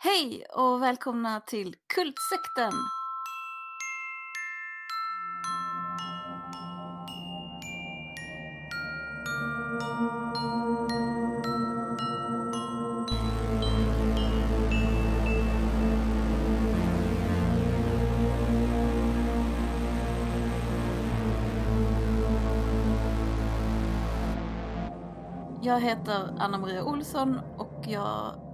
Hej och välkomna till Kultsekten! Jag heter Anna-Maria Olsson och jag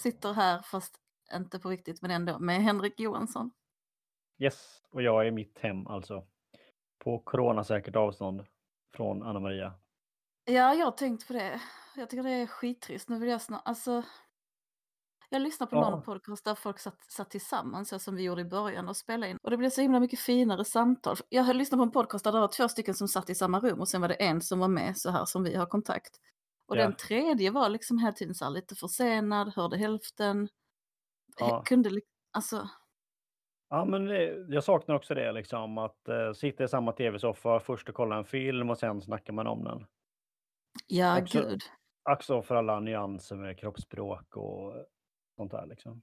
sitter här, fast inte på riktigt, men ändå, med Henrik Johansson. Yes, och jag är i mitt hem alltså. På coronasäkert avstånd från Anna-Maria. Ja, jag har tänkt på det. Jag tycker det är skittrist. Nu vill jag snart, alltså. Jag lyssnar på Ja. någon podcast där folk satt, satt tillsammans, så som vi gjorde i början och spelade in. Och det blev så himla mycket finare samtal. Jag har lyssnat på en podcast där det var två stycken som satt i samma rum och sen var det en som var med så här som vi har kontakt. Och Ja. den tredje var liksom hela tiden så här lite försenad, hörde hälften. Ja. Kunde, alltså, Ja, men det, jag saknar också det liksom att uh, sitta i samma tv-soffa först och kolla en film och sen snackar man om den. ja Också- gud. Också för alla nyanser med kroppsspråk och sånt där liksom.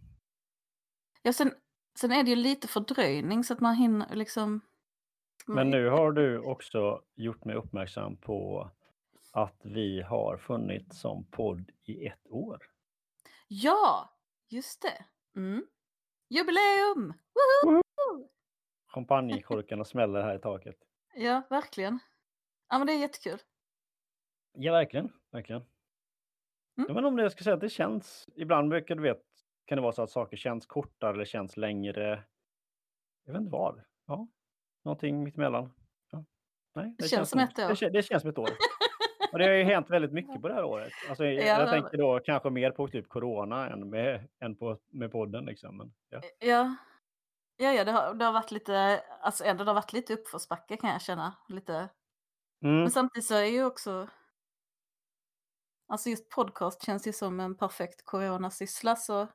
Ja, sen, sen är det ju lite fördröjning så att man hinner liksom... Men nu har du också gjort mig uppmärksam på att vi har funnits som podd i ett år. Ja, just det. Mm. Jubileum! Woho! Champagnekorkarna smäller här i taket. Ja, verkligen. Ja, men det är jättekul. Ja, verkligen. verkligen. Mm. Vet inte om det jag ska säga att det känns, ibland brukar du vet, kan det vara så att saker känns kortare eller känns längre. Jag vet inte vad. Ja, någonting mittemellan. Ja. Nej, Det känns som nog- ett år. Det, det känns som ett år. Och det har ju hänt väldigt mycket på det här året. Alltså, jag, Ja, jag tänker då kanske mer på typ corona än med, än på, med podden. Liksom. Men, ja. Ja, ja, ja det, har, det har varit lite, alltså ändå det har varit lite uppförsbacke kan jag känna. Lite. Mm. Men samtidigt så är ju också, alltså just podcast känns ju som en perfekt coronasyssla så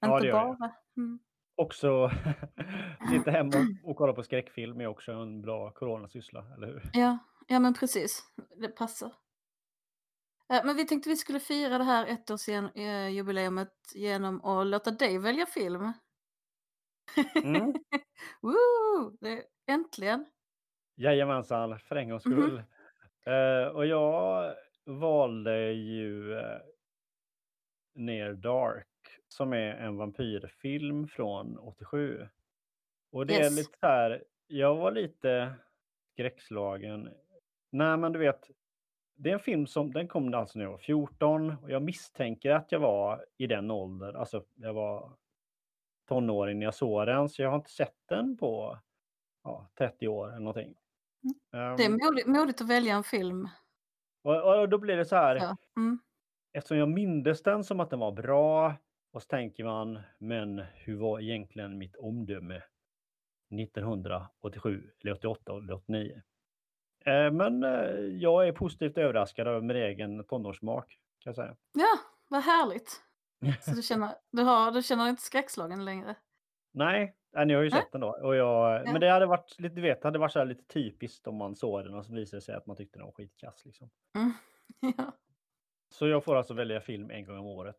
Ja, inte gör det. bara. Mm. Också sitta hemma och, och kolla på skräckfilm är också en bra coronasyssla, eller hur? Ja, ja men precis. Det passar. Eh, Men vi tänkte vi skulle fira det här ettårsjubileumet genom att låta dig välja film. Mm. Woo! Det, äntligen! Jajamensan, för en gångs Mhm. skull. Eh, och jag valde ju uh, Near Dark som är en vampyrfilm från 87. Och det är Yes. lite så här, jag var lite skräckslagen. Nej men du vet, det är en film som, den kom alltså när jag var 14 och jag misstänker att jag var i den åldern, alltså jag var tonåring när jag såg den så jag har inte sett den på ja, 30 år eller någonting. Det är Ehm, modigt, modigt att välja en film. och, och då blir det så här, Ja. Mm. eftersom jag mindes den som att den var bra och så tänker man, men hur var egentligen mitt omdöme 1987 eller 88 eller 89? Eh, men eh, jag är positivt överraskad över min egen tonårssmak kan jag säga. ja, vad härligt. Så du känner, du har, du känner inte skräckslagen längre? Nej, ni har ju sett den då. Och jag, Ja. Men det hade varit lite, du vet, hade varit så lite typiskt om man såg den och så visade det sig att man tyckte den var skitkass. Liksom. Mm. Ja. Så jag får alltså välja film en gång om året.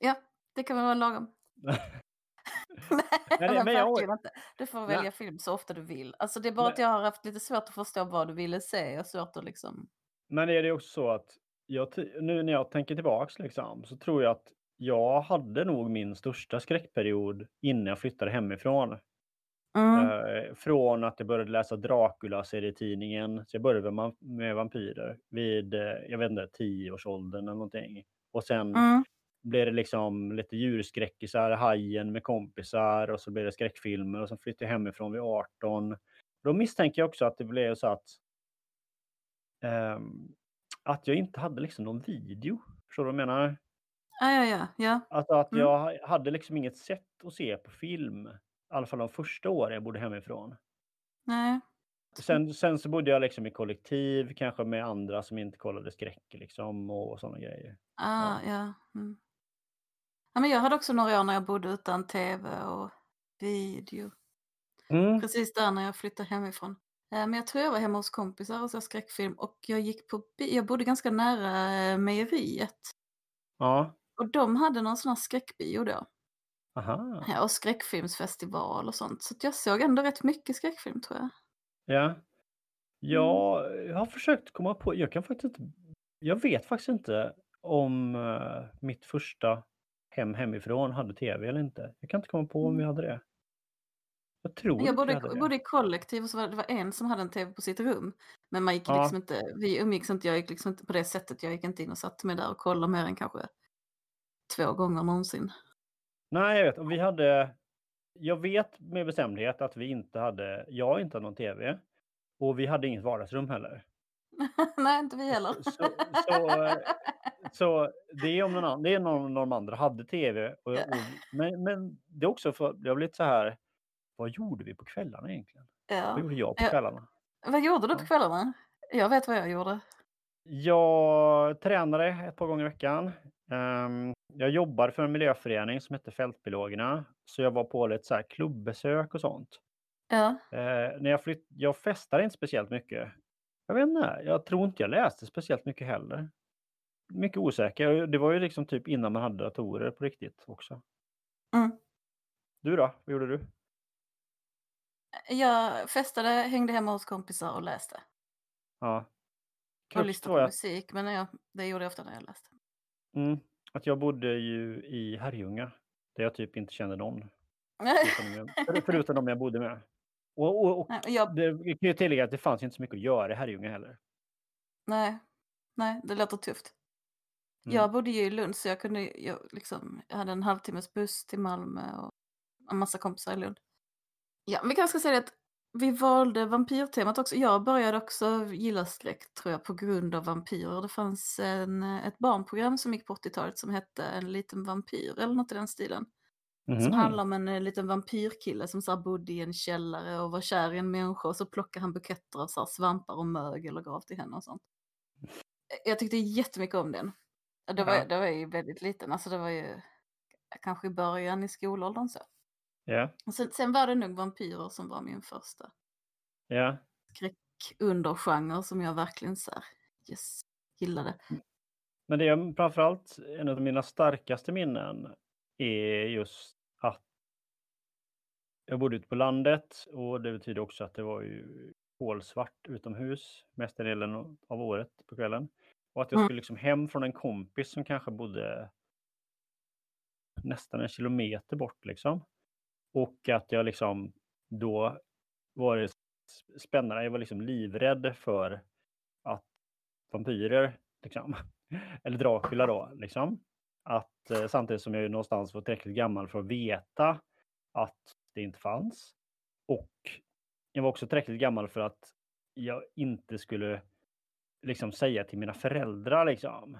ja, det kan väl vara lagom. Nej, det- men men jag- inte. Du får Nej. välja film så ofta du vill. Alltså det är bara Men- att jag har haft lite svårt att förstå vad du ville se. Jag svårt att liksom... Men är det också så att jag, nu när jag tänker tillbaks liksom, så tror jag att jag hade nog min största skräckperiod innan jag flyttade hemifrån. Mm. Eh, från att jag började läsa Dracula-serietidningen, så jag började med, med vampyrer vid, eh, jag vet inte, 10-årsåldern eller någonting. Och sen Mm. Blev det liksom lite djurskräckisar, Hajen med kompisar och så blev det skräckfilmer och så flyttade jag hemifrån vid 18. Då misstänker jag också att det blev så att ehm, att jag inte hade liksom någon video. Förstår du vad jag menar? Ja, ja, ja. ja. Alltså att Mm. jag ha- hade liksom inget sätt att se på film. I alla fall de första åren jag bodde hemifrån. Nej. Sen, sen så bodde jag liksom i kollektiv, kanske med andra som inte kollade skräck liksom och sådana grejer. Ah, ja. Mm. Ja men jag hade också några år när jag bodde utan tv och video. Mm. Precis där när jag flyttade hemifrån. Eh, Men jag tror jag var hemma hos kompisar och såg skräckfilm och jag gick på bi- jag bodde ganska nära eh, mejeriet. Ja. Och de hade någon sån här skräckbio då. Aha. Ja, och skräckfilmsfestival och sånt. Så jag såg ändå rätt mycket skräckfilm tror jag. Ja. Mm. Ja, jag har försökt komma på, jag kan faktiskt inte, jag vet faktiskt inte om eh, mitt första hem hemifrån hade tv eller inte. Jag kan inte komma på om vi Mm. hade det. Jag tror Jag bodde, det. bodde i kollektiv och så var det, det var en som hade en tv på sitt rum. Men man gick Ja. liksom inte, vi umgicks inte, jag gick liksom inte på det sättet. Jag gick inte in och satte mig där och kollade mer än kanske två gånger någonsin. Nej, jag vet. Och vi hade, jag vet med bestämdhet att vi inte hade, jag inte hade någon tv. Och vi hade inget vardagsrum heller. Nej, inte vi heller. Så, så, eh, så det är om någon, annan, det är någon, någon andra hade tv. Och, Ja. och, men, men det är också för, jag blev lite så här, vad gjorde vi på kvällarna egentligen? Vad ja. gjorde jag på Ja. kvällarna? Vad gjorde du på Ja. kvällarna? Jag vet vad jag gjorde. Jag tränade ett par gånger i veckan. Ehm, jag jobbade för en miljöförening som hette Fältbiologerna. Så jag var på lite så här klubbbesök och sånt. Ja. Eh, när jag, flytt, jag festade inte speciellt mycket. Jag vet inte, jag tror inte jag läste speciellt mycket heller. Mycket osäker. Det var ju liksom typ innan man hade datorer på riktigt också. Mm. Du då? Vad gjorde du? Jag festade, hängde hemma hos kompisar och läste. Ja. Och Krux lyssnade på jag, musik, men ja, det gjorde jag ofta när jag läste. mm, att jag bodde ju i Herrljunga. Där jag typ inte kände någon. Förutom, jag, förutom de jag bodde med. Och, och, och Nej, jag, det jag kan ju tillägga att det fanns ju inte så mycket att göra i Herrljunga heller. nej, nej, det låter tufft. Mm. Jag bodde ju i Lund så jag kunde jag, liksom, jag hade en halvtimmes buss till Malmö och en massa kompisar i Lund. Ja, vi kanske ska säga det att vi valde vampyrtemat också. Jag började också gilla skräck tror jag på grund av vampyrer. Det fanns en, ett barnprogram som gick på 80-talet som hette En liten vampyr eller något i den stilen. Som Mhm. handlar om en eh, liten vampyrkille som så här bodde i en källare och var kär i en människa och så plockade han buketter av så här svampar och mögel och gav till henne och sånt. Jag tyckte jättemycket om den. Det var, Ja. det var ju väldigt liten, alltså det var ju kanske i början i skolåldern så. Ja, Och sen, sen var det nog vampyrer som var min första ja. skräckundergenre som jag verkligen så här, yes, gillade. Men det är framförallt en av mina starkaste minnen är just jag bodde ute på landet och det betyder också att det var ju kolsvart utomhus mesta delen av året på kvällen. Och att jag Mm. skulle liksom hem från en kompis som kanske bodde nästan en kilometer bort liksom. Och att jag liksom då var det spännande, jag var liksom livrädd för att vampyrer, liksom, eller Dracula då, liksom. Att eh, samtidigt som jag ju någonstans var tillräckligt gammal för att veta att det inte fanns. Och jag var också tillräckligt gammal för att jag inte skulle liksom säga till mina föräldrar liksom.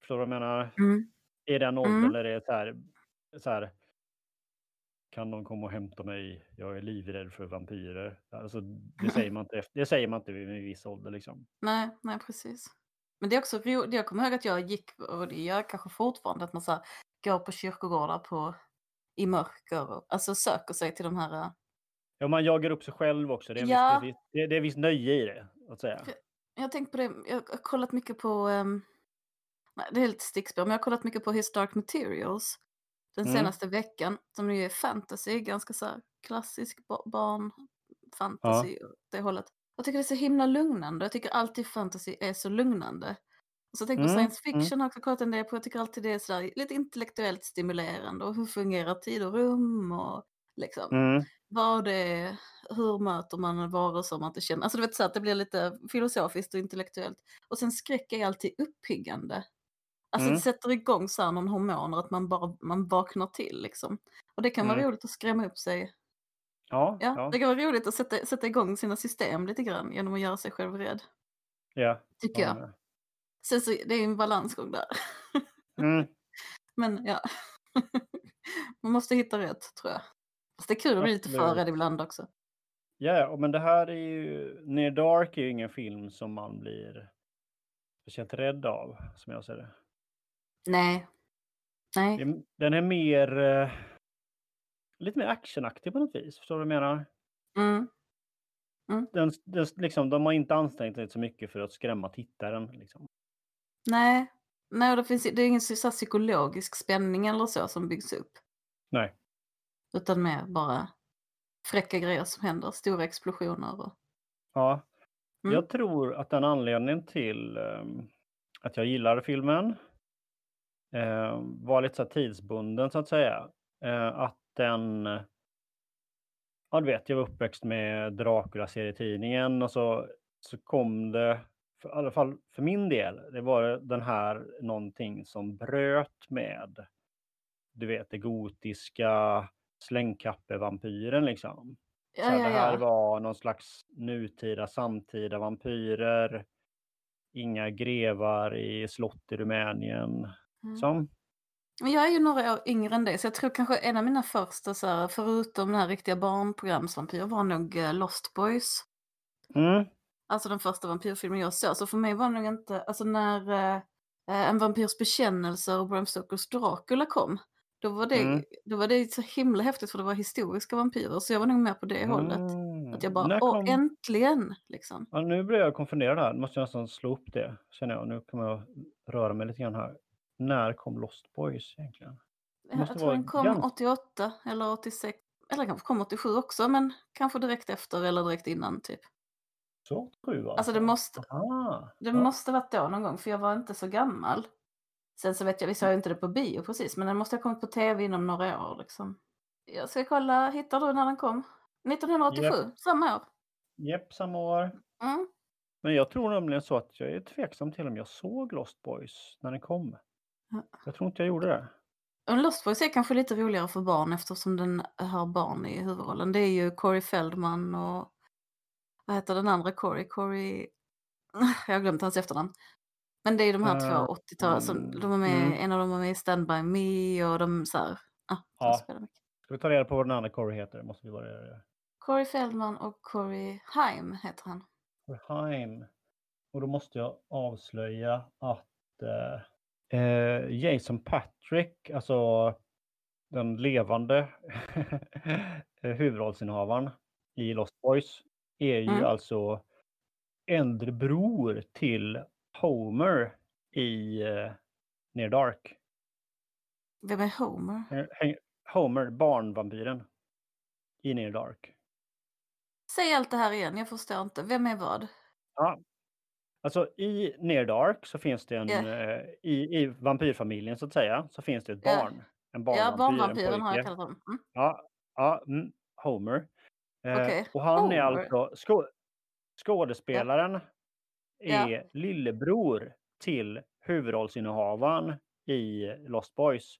Förstår du vad jag menar? Mm. I den åldern Mm. det är så här, så här. Kan någon komma och hämta mig? Jag är livrädd för vampyrer. Alltså, det säger man inte, det säger man inte vid en viss ålder liksom. Nej, nej precis. Men det är också roligt, jag kommer ihåg att jag gick, och det gör jag kanske fortfarande, att man så här, går på kyrkogårdar på, i mörker, och, alltså söker sig till de här äh, Ja, man jagar upp sig själv också. Det är Ja. viss, det är, det är visst nöje i det, att säga. Jag har tänkt på det, jag har kollat mycket på, nej, det är lite stickspår, men jag har kollat mycket på His Dark Materials den Mm. senaste veckan, som ju är fantasy, ganska så här klassisk ba- barn, fantasy, åt det hållet. Jag tycker det är så himla lugnande, jag tycker alltid fantasy är så lugnande. Och så tänker jag på Mm, science fiction har jag också kollat en del på, jag tycker alltid det är så där, lite intellektuellt stimulerande och hur fungerar tid och rum och liksom Mm. vad det är, hur möter man varelser man inte känner. Alltså du vet så att det blir lite filosofiskt och intellektuellt. Och sen skräck är alltid uppiggande. Alltså Mm. det sätter igång så här någon hormoner att man bara man vaknar till liksom. Och det kan vara Mm. roligt att skrämma upp sig. Ja, Ja, ja, det kan vara roligt att sätta, sätta igång sina system lite grann genom att göra sig själv rädd. ja. Tycker ja, jag. Sen så det är en balansgång där. Mm. Men ja. man måste hitta rätt tror jag. Fast det är kul att bli lite för rädd ibland också. Ja, och men det här är ju... Near Dark är ju ingen film som man blir speciellt rädd av, som jag ser det. Nej. Nej. Den är mer... eh, Lite mer actionaktig på något vis. Förstår du vad jag menar? Mm. Den, den, liksom, de har inte ansträngt sig så mycket för att skrämma tittaren. Liksom. Nej, Nej, det, finns, det är ingen så psykologisk spänning eller så som byggs upp. Nej. Utan mer bara fräcka grejer som händer, stora explosioner och... Ja. Mm. Jag tror att den anledningen till ehm, att jag gillade filmen eh, var lite så tidsbunden så att säga. Eh, att den... Ja, du vet, jag var uppväxt med Dracula-serietidningen och så, så kom det, för, i alla fall för min del, det var den här någonting som bröt med, du vet, det gotiska slängkappevampyren liksom. Så Ja, här, ja, det här ja. var någon slags nutida, samtida vampyrer. Inga grevar i slott i Rumänien. Mm. Som, jag är ju några år yngre än dig, så jag tror kanske en av mina första, så här, förutom den här riktiga barnprogramsvampyrer, var nog eh, Lost Boys. mm, Alltså den första vampyrfilmen jag såg. Så för mig var det nog inte, alltså när eh, eh, En vampyrs bekännelse och Bram Stokers Dracula kom, då var, det, Mm. då var det så himla häftigt för det var historiska vampyrer. Så jag var nog med på det hållet. mm. Att jag bara, När åh kom... äntligen! Liksom. ja, nu blir jag konfunderad här. Nu måste jag nästan slå upp det, känner jag. Nu kommer jag röra mig lite grann här. När kom Lost Boys egentligen? Jag, tror den kom ganska- 88 eller 86. Eller kanske kom 87 också, men kanske direkt efter eller direkt innan typ. Så sju alltså? Alltså det måste, det ja. måste varit då någon gång, för jag var inte så gammal. Sen så vet jag, vi såg inte det på bio precis, men den måste ha kommit på tv inom några år liksom. Jag ska kolla, hittar du när den kom? 1987, Japp. samma år. Japp, samma år. Mm. Men jag tror nämligen så att jag är tveksam till om jag såg Lost Boys när den kom. Ja. Jag tror inte jag gjorde det. Och Lost Boys är kanske lite roligare för barn eftersom den har barn i huvudrollen. Det är ju Corey Feldman och vad heter den andra Corey? Corey... Jag har glömt hans efternamn. Men det är de här Eh, två 80-tal, som de var med, mm. en av dem var med i Stand By Me och de så här, ah, Ja. Ska vi ta reda på vad den andra Corey heter? Måste vi bara göra. Corey Feldman och Corey Haim heter han. Heim. Och då måste jag avslöja att eh, eh, Jason Patrick, alltså den levande eh, huvudrollsinnehavaren i Lost Boys, är ju Mm. alltså äldre bror till Homer i eh, Near Dark. Vem är Homer? Eh, Homer, barnvampyren i Near Dark. Säg allt det här igen, jag förstår inte. Vem är vad? Ja. Alltså i Near Dark så finns det en, Ja. eh, i, i vampyrfamiljen så att säga, så finns det ett Ja. barn. En Ja, barnvampyr, en barnvampyren har jag kallat honom. Mm. Ja, ja mm, Homer. Eh, Okej, Och han är Homer. alltså, skå, skådespelaren Ja. är lillebror till huvudrollsinnehavaren i Lost Boys.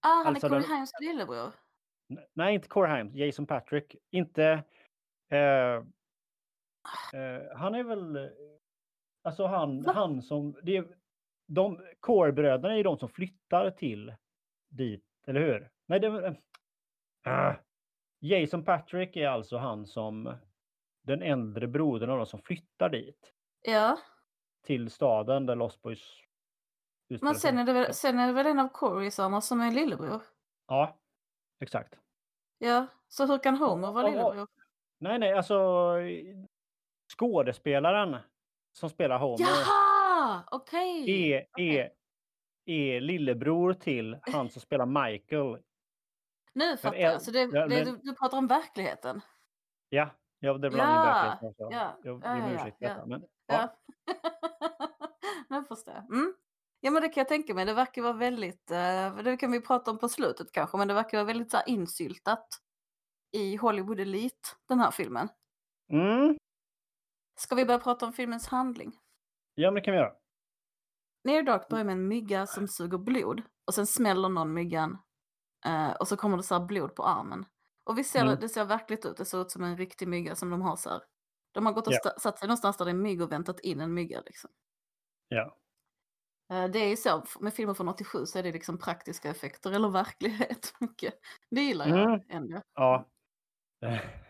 Ah, han Alltså är Corey den- lillebror. Nej, inte Corey Jason Patrick. Inte... Eh, eh, han är väl... Alltså han, Va? han som... Det är, de Core-bröderna är ju de som flyttar till dit, eller hur? Nej, det... Ah. Jason Patrick är alltså han som... Den äldre brodern av de som flyttar dit. Ja, Till staden där Lost Boys men sen är det väl, sen är det väl en av Corysarna som är lillebror? Ja, exakt. Ja, så hur kan Homer vara lillebror? Nej, nej, alltså skådespelaren som spelar Homer Jaha! Okej! är, är, är lillebror till han som spelar Michael. Nu fattar jag. Så det, ja, det, men- du, du pratar om verkligheten? Ja, ja det blandar Ja, verkligheten också. ja, Jag ja, ber om ursäkt ja. Men, Ja. ja. nu förstår jag. Mm. Ja, men det kan jag tänka mig. Det verkar vara väldigt, eh, det kan vi prata om på slutet kanske, men det verkar vara väldigt så här, insyltat i Hollywood Elite, den här filmen. Mm, Ska vi börja prata om filmens handling? ja, men det kan vi göra. Near Dark börjar med en mygga som suger blod och sen smäller någon myggan eh, och så kommer det så blod på armen. Och vi ser, Mm. det ser verkligt ut, det ser ut som en riktig mygga som de har så här. De har gått och sta- satt sig någonstans där det är mygg och väntat in en mygga liksom. Ja. Eh, Det är ju så, med filmer från 87 så är det liksom praktiska effekter eller verklighet. Mycket. Det gillar jag Mm. ändå. ja.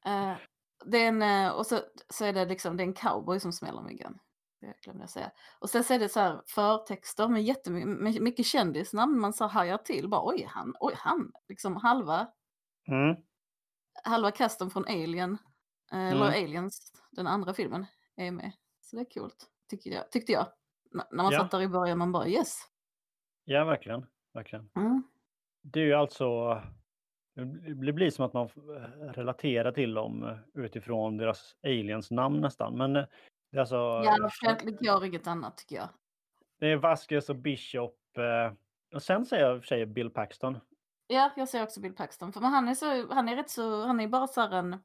Eh, det är en, eh, och så, så är det liksom, det är en cowboy som smäller myggan. Det glömde jag säga. Och sen så är det så här förtexter med jättemycket mycket kändisnamn. Man så hajar till bara oj han, oj han. Liksom halva, Mm. halva casten från Alien, eh, eller Mm. Aliens, den andra filmen, är med. Så det är coolt, tycker jag, tyckte jag. N- när man Ja. satt där i början man bara yes. Ja, verkligen. verkligen. Mm. Det är ju alltså... Det blir som att man relaterar till dem utifrån deras aliens namn nästan. Men det är alltså... Ja, det går inget annat tycker jag. Det är Vasquez och Bishop. eh, Och sen säger jag och sig Bill Paxton. Ja, jag säger också Bill Paxton. För men han är så, han är rätt så, han är bara så här en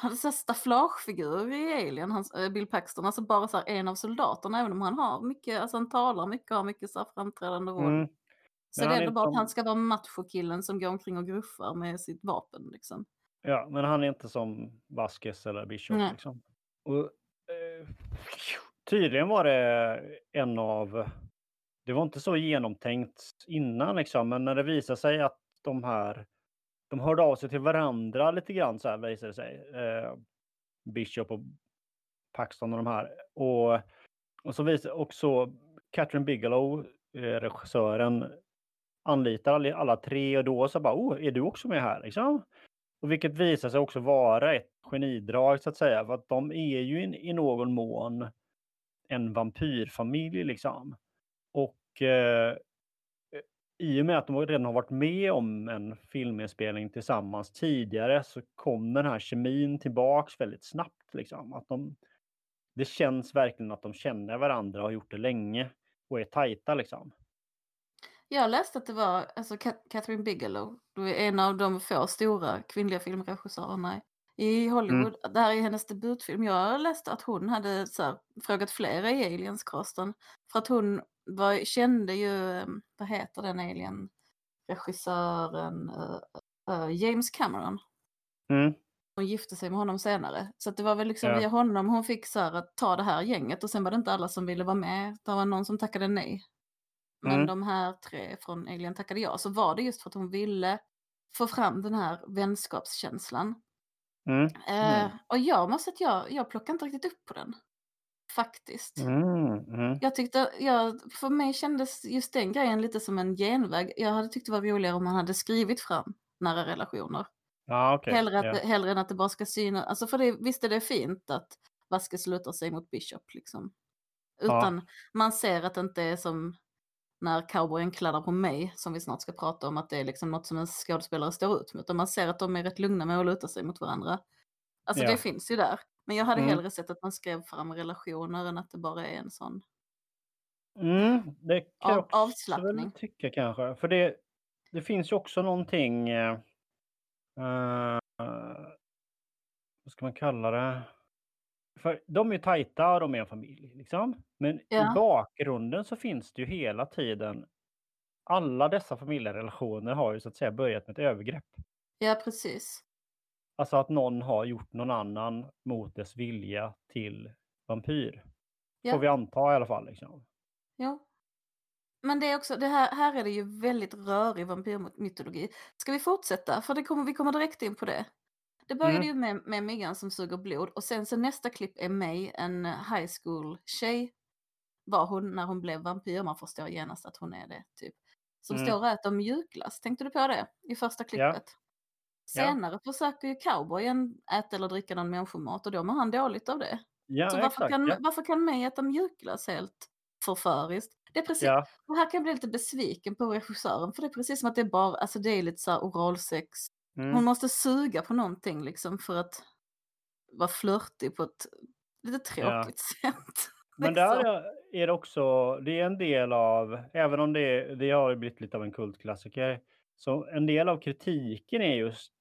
han är så stafflagefigur i Alien, hans, äh, Bill Paxton. Alltså bara så här en av soldaterna, även om han har mycket, alltså han talar mycket, har mycket så här framträdande roll. Mm. Så det är ändå bara inte att som- han ska vara machokillen som går omkring och gruffar med sitt vapen liksom. Ja, men han är inte som Vasquez eller Bishop. Nej. Liksom. Och, eh, tydligen var det en av... Det var inte så genomtänkt innan, liksom, men när det visade sig att de här... De hörde av sig till varandra lite grann, så här visade det sig. Eh, Bishop och Paxton och de här. Och, och så visade också Catherine Bigelow, eh, regissören, anlitar alla, tre och då så bara, oh, är du också med här? Liksom? Och vilket visar sig också vara ett genidrag så att säga, för att de är ju in, i någon mån en vampyrfamilj liksom. Och eh, i och med att de redan har varit med om en filminspelning tillsammans tidigare så kom den här kemin tillbaks väldigt snabbt. Liksom. Att de, det känns verkligen att de känner varandra och har gjort det länge och är tajta liksom. Jag läste att det var alltså, Cat- Catherine Bigelow, du är en av de få stora kvinnliga filmregissörerna i Hollywood. Det här är hennes debutfilm. Jag läste att hon hade så här, frågat flera i Aliens-casten. För att hon var, kände ju, eh, vad heter den Alien-regissören, eh, eh, James Cameron. Mm. Hon gifte sig med honom senare. Så det var väl liksom Ja. via honom hon fick så här att ta det här gänget och sen var det inte alla som ville vara med. Det var någon som tackade nej. Men Mm. de här tre från Alien tackade ja. Så var det just för att hon ville få fram den här vänskapskänslan. Mm. Eh, Mm. och jag måste att jag, jag plockar inte riktigt upp på den. Faktiskt. Mm. Mm. Jag tyckte, jag, för mig kändes just den grejen lite som en genväg. Jag hade tyckt det var roligare om man hade skrivit fram nära relationer. Ja, okej. Hellre, att, det- hellre än att det bara ska synas. Alltså för det, visst är det fint att Vasquez lutar sig mot Bishop liksom. Utan man ser att det inte är som när cowboyen kladdar på mig, som vi snart ska prata om, att det är liksom något som en skådespelare står ut med. Utan man ser att de är rätt lugna med att luta sig mot varandra. Alltså Ja. det finns ju där. Men jag hade Mm. hellre sett att man skrev fram relationer än att det bara är en sån. Mm, det kan jag Av- också avslappning. tycka kanske. För det, det finns ju också någonting... Eh, vad ska man kalla det? För de är tajta och de är en familj. Liksom. Men Ja. i bakgrunden så finns det ju hela tiden... Alla dessa familjerelationer har ju så att säga börjat med ett övergrepp. Ja, precis. Alltså att någon har gjort någon annan mot dess vilja till vampyr. Ja. Får vi anta i alla fall. Liksom. Ja. Men det är också, det här, här är det ju väldigt rörig vampyrmytologi. Ska vi fortsätta? För det kommer, vi kommer direkt in på det. Det började Mm. ju med, med myggan som suger blod och sen så nästa klipp är May, en high school tjej. Var hon när hon blev vampyr, man förstår genast att hon är det typ. Som Mm. står och äter mjukglass, tänkte du på det? I första klippet. Ja. Senare försöker ju cowboyen äta eller dricka någon människomat och då mår han dåligt av det. Ja, så varför exakt. kan, ja. varför kan May äta mjukglass helt förföriskt? Det är precis, Ja. och här kan jag bli lite besviken på regissören för det är precis som att det är bara, alltså det är lite så här oralsex. Mm. Hon måste suga på någonting liksom för att vara flörtig på ett lite tråkigt sätt. Men liksom. där är- är det också, det är en del av, även om det, det har blivit lite av en kultklassiker, så en del av kritiken är just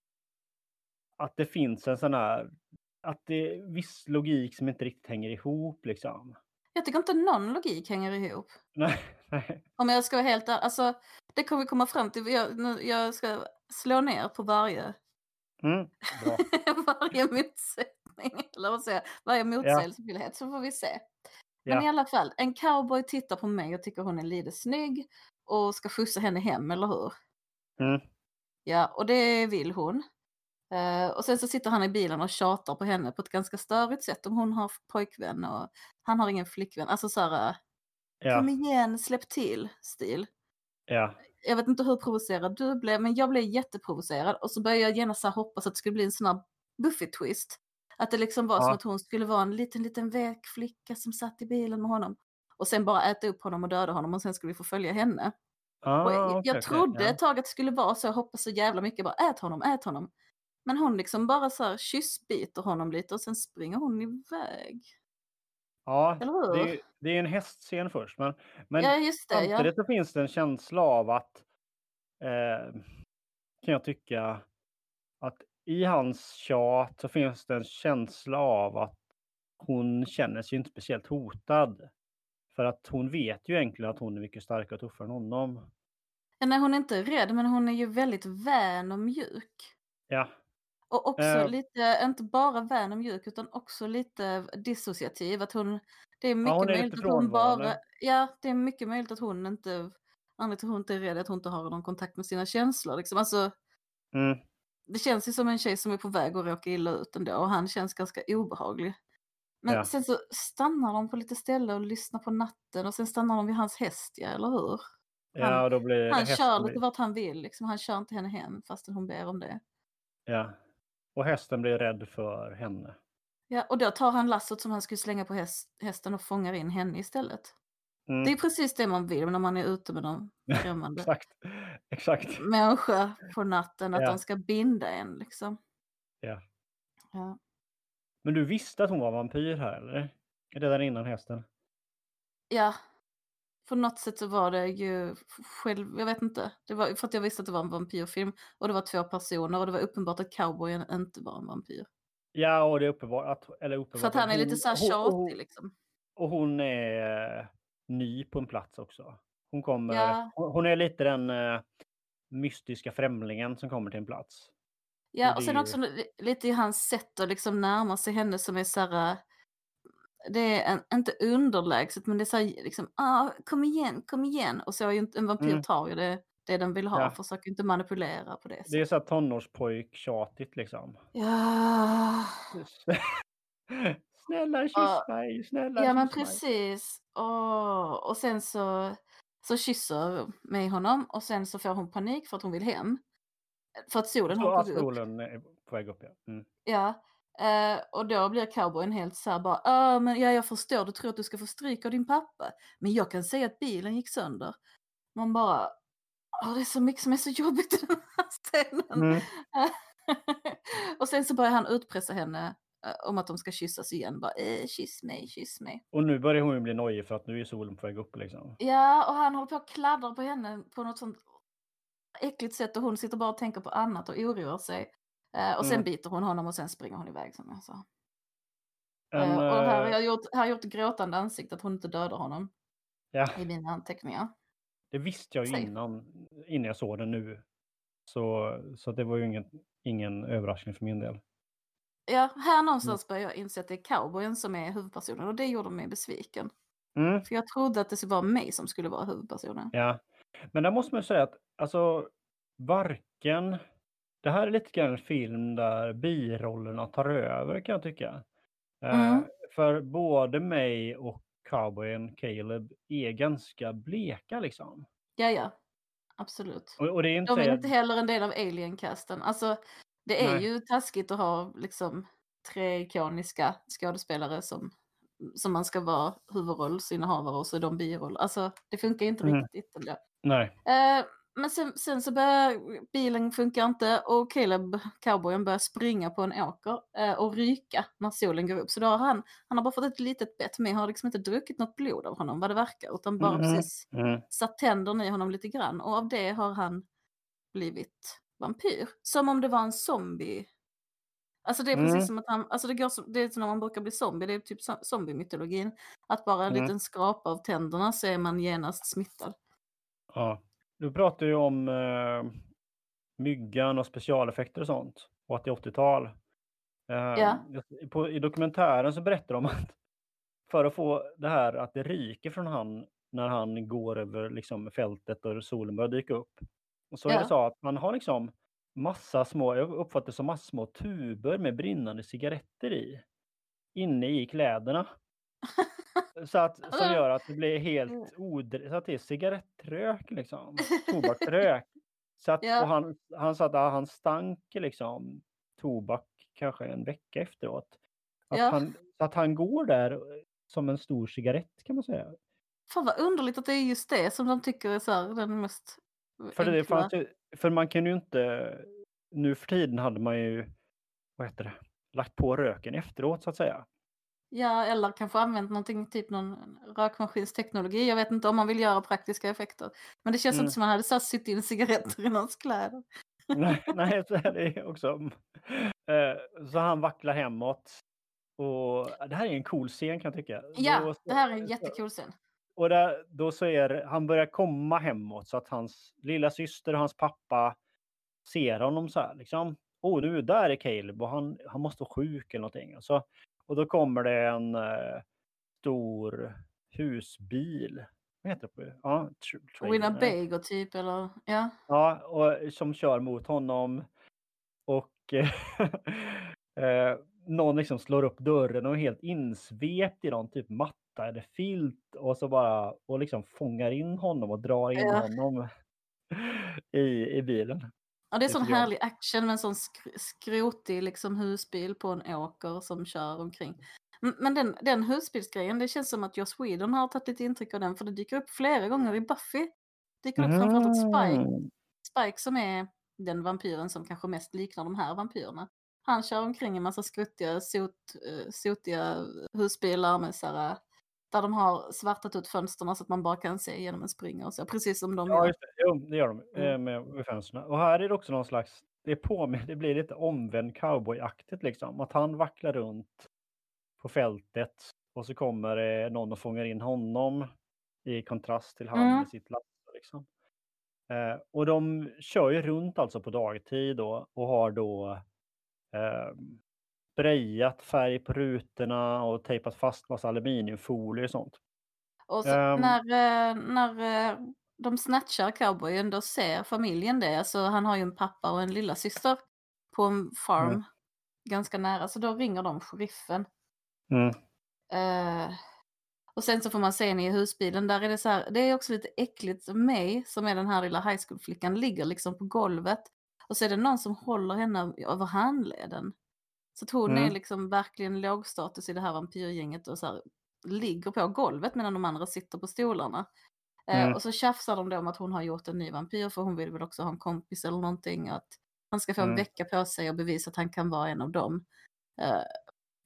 att det finns en sån här, att det är viss logik som inte riktigt hänger ihop liksom. Jag tycker inte någon logik hänger ihop. Nej, nej. Om jag ska vara helt alltså det kommer vi komma fram till. Jag, nu, jag ska slå ner på varje, Mm, varje motsättning, eller vad säger jag, varje motsägelsefullhet så får vi se. Men Ja. i alla fall, en cowboy tittar på mig och tycker hon är lite snygg och ska skjutsa henne hem, eller hur? Mm, Ja, och det vill hon. Eh, och sen så sitter han i bilen och tjatar på henne på ett ganska störigt sätt om hon har pojkvän och han har ingen flickvän. Alltså så här, ja, kom igen, släpp till stil. ja, Jag vet inte hur provocerad du blev, men jag blev jätteprovocerad och så började jag genast hoppas att det skulle bli en sån här Buffy-twist. Att det liksom var som Ja. att hon skulle vara en liten, liten vek flicka som satt i bilen med honom. Och sen bara äta upp honom och döda honom och sen skulle vi få följa henne. Ah, jag, okej. trodde Ja. ett tag att det skulle vara så, jag hoppas så jävla mycket bara ät honom, ät honom. Men hon liksom bara så här kyssbiter honom lite och sen springer hon iväg. Ja, det är, det är en hästscen först. Men, men ja, just det. Ja. samtidigt så finns det en känsla av att, eh, kan jag tycka, att i hans tjat så finns det en känsla av att hon känner sig inte speciellt hotad. För att hon vet ju egentligen att hon är mycket starkare och tuffare än honom. Ja, Nej, hon är inte rädd, men hon är ju väldigt vän och mjuk. Ja, Och också Eh. lite, inte bara vän och mjuk, utan också lite dissociativ. Att hon, det är mycket hon är möjligt att hon bara... Ja, det är mycket möjligt att hon inte... Anledningen till att hon inte är rädd att hon inte har någon kontakt med sina känslor. Liksom. Alltså, mm, det känns ju som en tjej som är på väg att råka illa ut ändå och han känns ganska obehaglig. Men Ja. sen så stannar de på lite ställe och lyssnar på natten och sen stannar de vid hans häst, ja, eller hur? ja och då blir Han hästen kör lite vart han vill, liksom. han kör inte henne hem fastän hon ber om det. ja. Och hästen blir rädd för henne. Ja, och då tar han lassot som han skulle slänga på häst, hästen och fångar in henne istället. Mm, Det är precis det man vill när man är ute med någon främmande Exakt. Exakt. människa på natten, att Ja. de ska binda en liksom. Ja. Ja. Men du visste att hon var vampyr här eller? Redan innan hästen? ja, på något sätt så var det ju själv, jag vet inte. Det var för att jag visste att det var en vampyrfilm och det var två personer och det var uppenbart att cowboyen inte var en vampyr. Ja, och det är uppenbart att, eller uppenbart För att han är lite så här hon- och hon- tjatig liksom. Och hon är eh, ny på en plats också. Hon kommer, Ja. hon är lite den eh, mystiska främlingen som kommer till en plats. Ja, Och och sen är också li- lite i hans sätt att liksom närma sig henne som är så här... Det är en, inte underlägset, men det är så här, liksom, ah, kom igen, kom igen. Och så är ju inte, en vampyr Mm. tar ju det, det den vill ha, Ja. försöker inte manipulera på det Det sättet. är så här tonårspojk-tjatigt liksom. Ja, snälla kyss Ja. mig, snälla ja men precis. Åh, Och sen så, så kysser mig honom och sen så får hon panik för att hon vill hem. För att solen Så håller på att att gå upp. solen är på väg upp ja. Mm. Ja, eh, och då blir cowboyen helt så här bara, ah, men ja, jag förstår, du tror att du ska få stryk av din pappa, men jag kan säga att bilen gick sönder. Man bara, åh, det är så mycket som är så jobbigt i den här scenen. Mm. och sen så börjar han utpressa henne eh, om att de ska kyssas igen, bara, eh, kyss mig, kyss mig. Och nu börjar hon ju bli nojig för att nu är solen på väg upp liksom. Ja, och han håller på att kladdra på henne på något sånt äckligt sätt och hon sitter bara och tänker på annat och oroar sig. Eh, och sen Mm. biter hon honom och sen springer hon iväg som jag sa. En, Eh, och här har eh, jag gjort, här har gjort gråtande ansikte att hon inte dödar honom ja, i mina anteckningar. det visste jag ju Säg. innan, innan jag såg den nu. Så, så det var ju ingen, ingen överraskning för min del. Ja, här någonstans börjar jag inse att det är cowboyen som är huvudpersonen och det gjorde mig besviken. Mm. För jag trodde att det var mig som skulle vara huvudpersonen. Ja, men där måste man ju säga att alltså varken... Det här är lite grann en film där birollerna tar över kan jag tycka. Eh, Mm. för både mig och cowboyen Caleb är ganska bleka liksom. Ja, ja. Absolut. Och, och det är inte De är inte heller en del av Alien-casten. Alltså, det är Nej. ju taskigt att ha liksom tre ikoniska skådespelare som, som man ska vara huvudrollsinnehavare och så är de biroll. Alltså, det funkar inte Mm. riktigt ändå. Nej. Eh, men sen, sen så börjar bilen funkar inte och Caleb, cowboyen, börjar springa på en åker eh, och ryka när solen går upp. Så då har han, han har bara fått ett litet bett men har liksom inte druckit något blod av honom vad det verkar utan bara Mhm. precis Mm. satt tänderna i honom lite grann och av det har han blivit vampyr. Som om det var en zombie. Alltså det är precis Mm. som att han, alltså det går som, det är som när man brukar bli zombie, det är typ zo- zombie-mytologin. Att bara en Mm. liten skrapa av tänderna så är man genast smittad. Ja. Du pratar ju om eh, myggan och specialeffekter och sånt. Och att det är 80-tal. Eh, Ja. på, I dokumentären så berättar de att för att få det här att det ryker från han när han går över liksom, fältet och solen börjar dyka upp. Och så är Ja. det så att man har liksom massa små, jag uppfattar det som massa små tuber med brinnande cigaretter i. Inne i kläderna. Så att, som gör att det blir helt odr... Så att det är cigarettrök liksom. Tobaksrök. Så att, Ja. och han, han sa att ah, han stank liksom tobak kanske en vecka efteråt. Att Ja. han, så att han går där som en stor cigarett kan man säga. Fan vad underligt att det är just det som de tycker är så här, den mest För, det enkla. fanns ju, för man kan ju inte... Nu för tiden hade man ju, vad heter det, lagt på röken efteråt så att säga. Ja, eller kanske använt någonting, typ någon rökmaskinsteknologi. Jag vet inte om man vill göra praktiska effekter. Men det känns Mm. inte som man hade sytt in cigaretter i någons kläder. nej, nej, så är det också. Eh, Så han vacklar hemåt. Och det här är en cool scen kan jag tycka. Ja, Då så- det här är en jättekul scen. Och där, då så är han börjar komma hemåt så att hans lilla syster och hans pappa ser honom så här liksom. Åh, nu där är Caleb och han, han måste vara sjuk eller någonting. Och, så, och då kommer det en eh, stor husbil. Vad heter det? På? Ja. Winnebago typ eller ja. Ja, och som kör mot honom. Och eh, någon liksom slår upp dörren och är helt insvept i någon typ matta eller filt och så bara och liksom fångar in honom och drar in Ja. honom i, i bilen. Ja, det är Det sån härlig action med en sån sk- skrotig liksom husbil på en åker som kör omkring. Men den, den husbilsgrejen, det känns som att Joss Whedon har tagit lite intryck av den för det dyker upp flera gånger i Buffy. Dyker upp framförallt att Spike, Mm. Spike som är den vampyren som kanske mest liknar de här vampyrerna. Han kör omkring i en massa skruttiga, sot, eh, sotiga husbilar med så här, där de har svartat ut fönstren så att man bara kan se genom en springa och så. Precis som de Ja, gör. just det. Jo, det gör de eh, Mm. med, med fönstren. Och här är det också någon slags, det, är på med, det blir lite omvänd cowboyaktigt liksom. Att han vacklar runt på fältet och så kommer det någon och fångar in honom i kontrast till han Mm. med sitt lasso. Liksom. Eh, och de kör ju runt alltså på dagtid då och har då eh, sprayat färg på rutorna och tejpat fast massa aluminiumfolie och sånt. Och så Ehm. när, eh, när eh, de snatchar cowboyen då ser familjen det. Alltså han har ju en pappa och en lilla syster på en farm Mm. ganska nära. Så då ringer de sheriffen. Mm. Eh, och sen så får man se henne i husbilen. Där är det så här, det är också lite äckligt. May, som är den här lilla high school-flickan, ligger liksom på golvet. Och så är det någon som håller henne över handleden. Så att hon är Mm. liksom verkligen lågstatus i det här vampyrgänget och så här, ligger på golvet medan de andra sitter på stolarna. Eh, Mm. och så tjafsar de då om att hon har gjort en ny vampyr för hon vill väl också ha en kompis eller någonting. Att han ska få en Mm. vecka på sig och bevisa att han kan vara en av dem. Eh,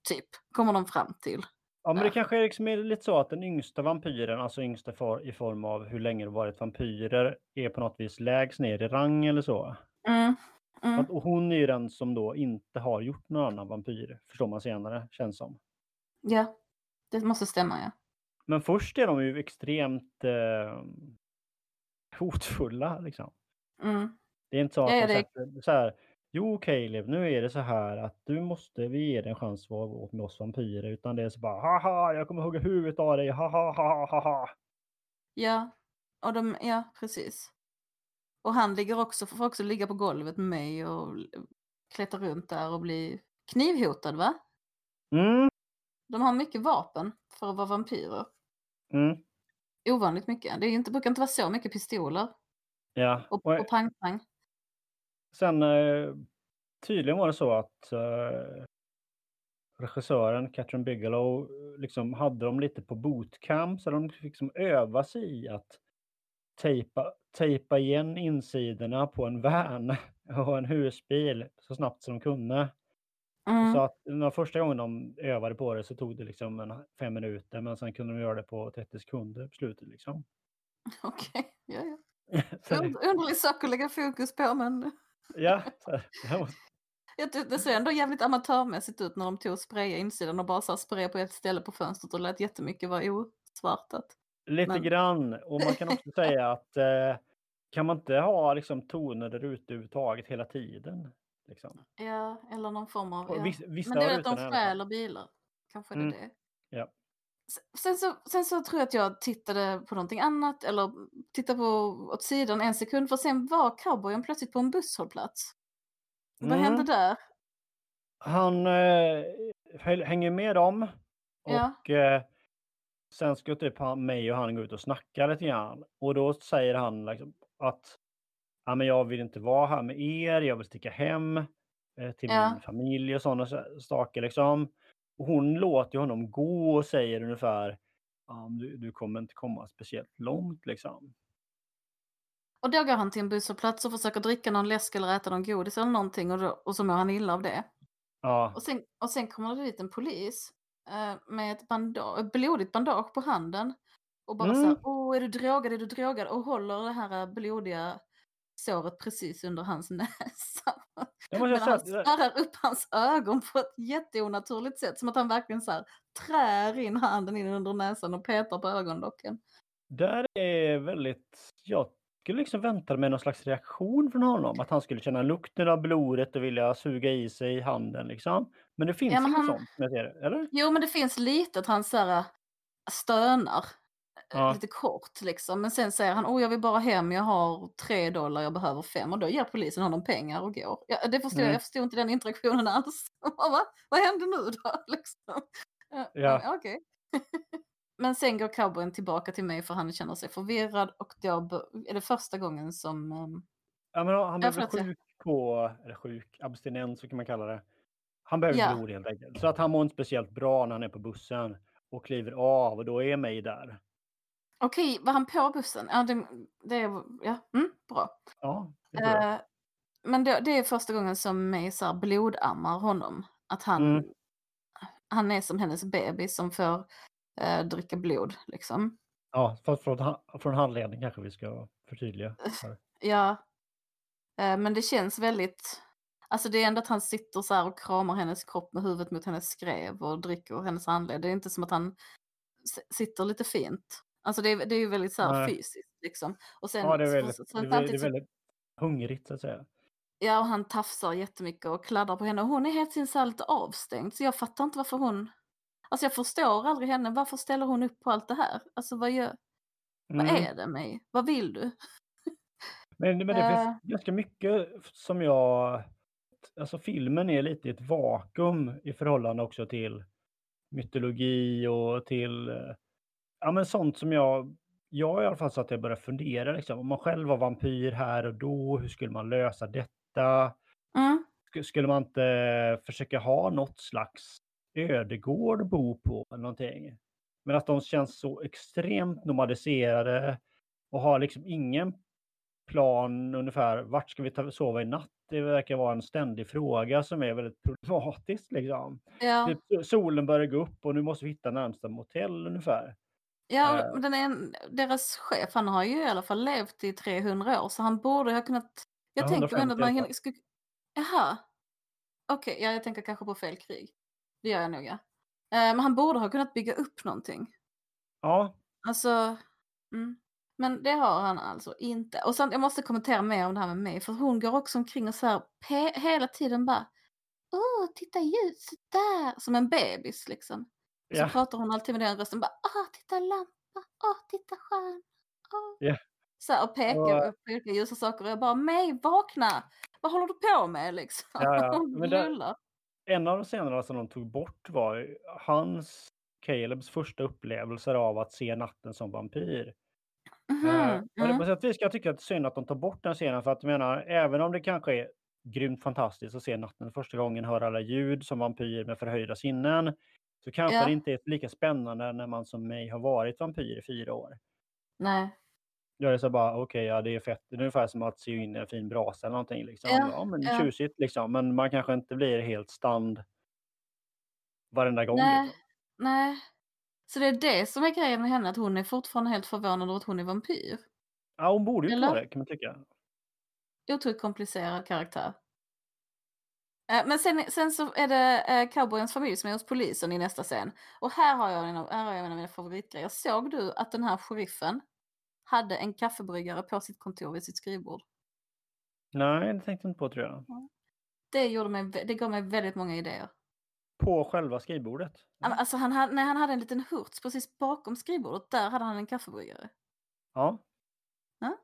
typ, kommer de fram till. Ja, men det Ja. kanske är liksom är lite så att den yngsta vampyren, alltså yngsta for, i form av hur länge de varit vampyrer, är på något vis lägst ner i rang eller så. Mm. Mm. Att, och hon är ju den som då inte har gjort någon annan vampyr, förstår man senare, känns som. Ja, det måste stämma ja. Men först är de ju extremt eh, hotfulla liksom. Mm. Det är inte så att Ja, ja, de det- sätter så här, jo Caleb, nu är det så här att du måste, vi ger dig en chans att vara med oss vampyrer, utan det är så bara, haha, jag kommer hugga huvudet av dig, haha, haha, haha. Ja, och de, ja precis. Och han ligger också, får också ligga på golvet med mig och klättra runt där och bli knivhotad va? Mm, De har mycket vapen för att vara vampyrer. mm, Ovanligt mycket. Det är inte, brukar inte vara så mycket pistoler ja. och, Och- pang-pang. Sen eh, tydligen var det så att eh, regissören Catherine Bigelow eh, liksom hade dem lite på bootcamp så de fick liksom öva sig i att tejpa, tejpa igen insidorna på en van och en husbil så snabbt som de kunde. Mm. Så att den första gången de övade på det så tog det liksom en fem minuter men sen kunde de göra det på 30 sekunder på slutet liksom. Okej, ja, ja. Det, Und- Underlig sak att lägga fokus på men ja, det det ser ändå jävligt amatörmässigt ut när de tog och sprayade insidan och bara så sprayade på ett ställe på fönstret och lät jättemycket vara osvartat. Lite Men- grann. Och man kan också säga att eh, kan man inte ha liksom, toner där ute överhuvudtaget hela tiden? Liksom. Ja, eller någon form av... Ja. viss- vissa Men det är att de stjäler bilar. Kanske är det Mm, det. ja. Sen så, sen så tror jag att jag tittade på någonting annat eller tittade på åt sidan en sekund för sen var cowboyen plötsligt på en busshållplats. Vad Mm. hände där? Han eh, hänger med dem. Ja. Och eh, sen ska typ han, mig och han gå ut och snacka lite grann. Och då säger han liksom att ja, men jag vill inte vara här med er, jag vill sticka hem eh, till Ja. min familj och sådana sa- saker liksom. Och hon låter honom gå och säger ungefär ja, du, du kommer inte komma speciellt långt liksom. Och då går han till en busshållplats och försöker dricka någon läsk eller äta någon godis eller någonting och, då, och så mår han illa av det. Ja, Och sen, och sen kommer det dit en polis med ett, banda ett blodigt bandage på handen. Och bara Mm. så här, åh är du drogad, är du drogad? Och håller det här eh, blodiga såret precis under hans näsa. Men han spärrar upp hans ögon på ett jätteonaturligt sätt. Som att han verkligen så här trär in handen in under näsan och petar på ögonlocken. där är väldigt, jag skulle liksom vänta mig någon slags reaktion från honom. Att han skulle känna lukten av blodet och vilja suga i sig handen liksom. Men det finns Ja, men han- sånt, jag ser det, eller? Jo men det finns lite att han så här, stönar. eh, Ja. Lite kort liksom. Men sen säger han, åh jag vill bara hem, jag har tre dollar, jag behöver fem. Och då ger polisen honom pengar och går. Ja, det förstod jag, Mm. jag förstod inte den interaktionen alls. Jag bara, Va? Vad hände nu då? Liksom. Ja. Okej. men sen går cowboyen tillbaka till mig för han känner sig förvirrad och då är det första gången som... ehm, Ja, men han ja. sjuk på, eller sjuk, abstinens så kan man kalla det. Han behöver Ja. blod helt enkelt. Så att han mår inte speciellt bra när han är på bussen och kliver av och då är mig där. Okej, var han på bussen? Ja, det, det är... Ja, mm, bra. Ja, det jag. Eh, men det, det är första gången som May så här blodammar honom. Att han, Mm. han är som hennes bebis som får eh, dricka blod. Liksom. Ja, fast från, från handledning kanske vi ska förtydliga. här. Ja. Eh, men det känns väldigt... Alltså det är ändå att han sitter så här och kramar hennes kropp med huvudet mot hennes skrev och dricker hennes handled. Det är inte som att han sitter lite fint. Alltså det är, det är ju väldigt så här fysiskt liksom. Och sen, Ja, det är så- väldigt, så- det så är, det så- är väldigt hungrigt så att säga. Ja, och han tafsar jättemycket och kladdar på henne. Och hon är helt sin lite avstängd. Så jag fattar inte varför hon... Alltså jag förstår aldrig henne. Varför ställer hon upp på allt det här? Alltså vad gör... Mm. Vad är det med? Vad vill du? Men, men det Eh. finns ganska mycket som jag... Alltså filmen är lite ett vakuum i förhållande också till mytologi och till eh, ja, men sånt som jag... Jag i alla fall så att jag börjar fundera liksom, om man själv var vampyr här och då, hur skulle man lösa detta? Mm. Sk- Skulle man inte försöka ha något slags ödegård att bo på eller någonting? Men att de känns så extremt nomadiserade och har liksom ingen plan ungefär vart ska vi ta, sova i natt? Det verkar vara en ständig fråga som är väldigt problematisk liksom. Ja, Typ, solen börjar gå upp och nu måste vi hitta närmsta motell ungefär. ja men den en, deras chef, han har ju i alla fall levt i 300 år. Så han borde ha kunnat... Jag Ja, tänker ändå att 150 i alla man skulle... Jaha. Okej, ja, jag tänker kanske på fel krig. Det gör jag nog, ja. Eh, Men han borde ha kunnat bygga upp någonting. Ja, Alltså, mm. Men det har han alltså inte. Och sen, jag måste kommentera mer om det här med mig, för hon går också omkring och så här hela tiden bara Åh, titta ljuset där! Som en bebis liksom. Så Ja. pratar hon alltid med den rösten bara Åh, titta lampa! Åh, titta stjärna! Åh. Ja. Så här, och pekar Och- på olika ljusa saker och jag bara Mig, vakna! Vad håller du på med liksom? Ja, ja. Lullar. en av de scenerna som de tog bort var hans, Calebs första upplevelser av att se natten som vampyr. Eh, och det- mm. På sätt och vis ska jag tycka att det är synd att de tar bort den scenen för att jag menar, även om det kanske är grymt fantastiskt att se natten första gången, höra alla ljud som vampyr med förhöjda sinnen, så kanske Ja. det inte är lika spännande när man som mig har varit vampyr i fyra år. Nej. Jag är så bara, okej, ja det är fett. Det är ungefär som att se in i en fin brasa eller någonting. Liksom. Ja, Ja, men ja. tjusigt liksom. Men man kanske inte blir helt stand varenda gång. Nej. Liksom. Nej. Så det är det som är grejen med henne, att hon är fortfarande helt förvånad över att hon är vampyr. Ja, hon borde ju Eller? vara det kan man tycka. Otroligt komplicerad karaktär. Eh, Men sen, sen så är det eh, cowboyens familj som är hos polisen i nästa scen. Och här har jag en, av- här har jag en av mina favoritgrejer. Såg du att den här sheriffen hade en kaffebryggare på sitt kontor vid sitt skrivbord? Nej, det tänkte jag inte på tror jag. Det, gjorde mig, det gav mig väldigt många idéer. På själva skrivbordet. Alltså han hade, nej, han hade en liten hurts precis bakom skrivbordet. Där hade han en kaffebryggare. Ja. Ja.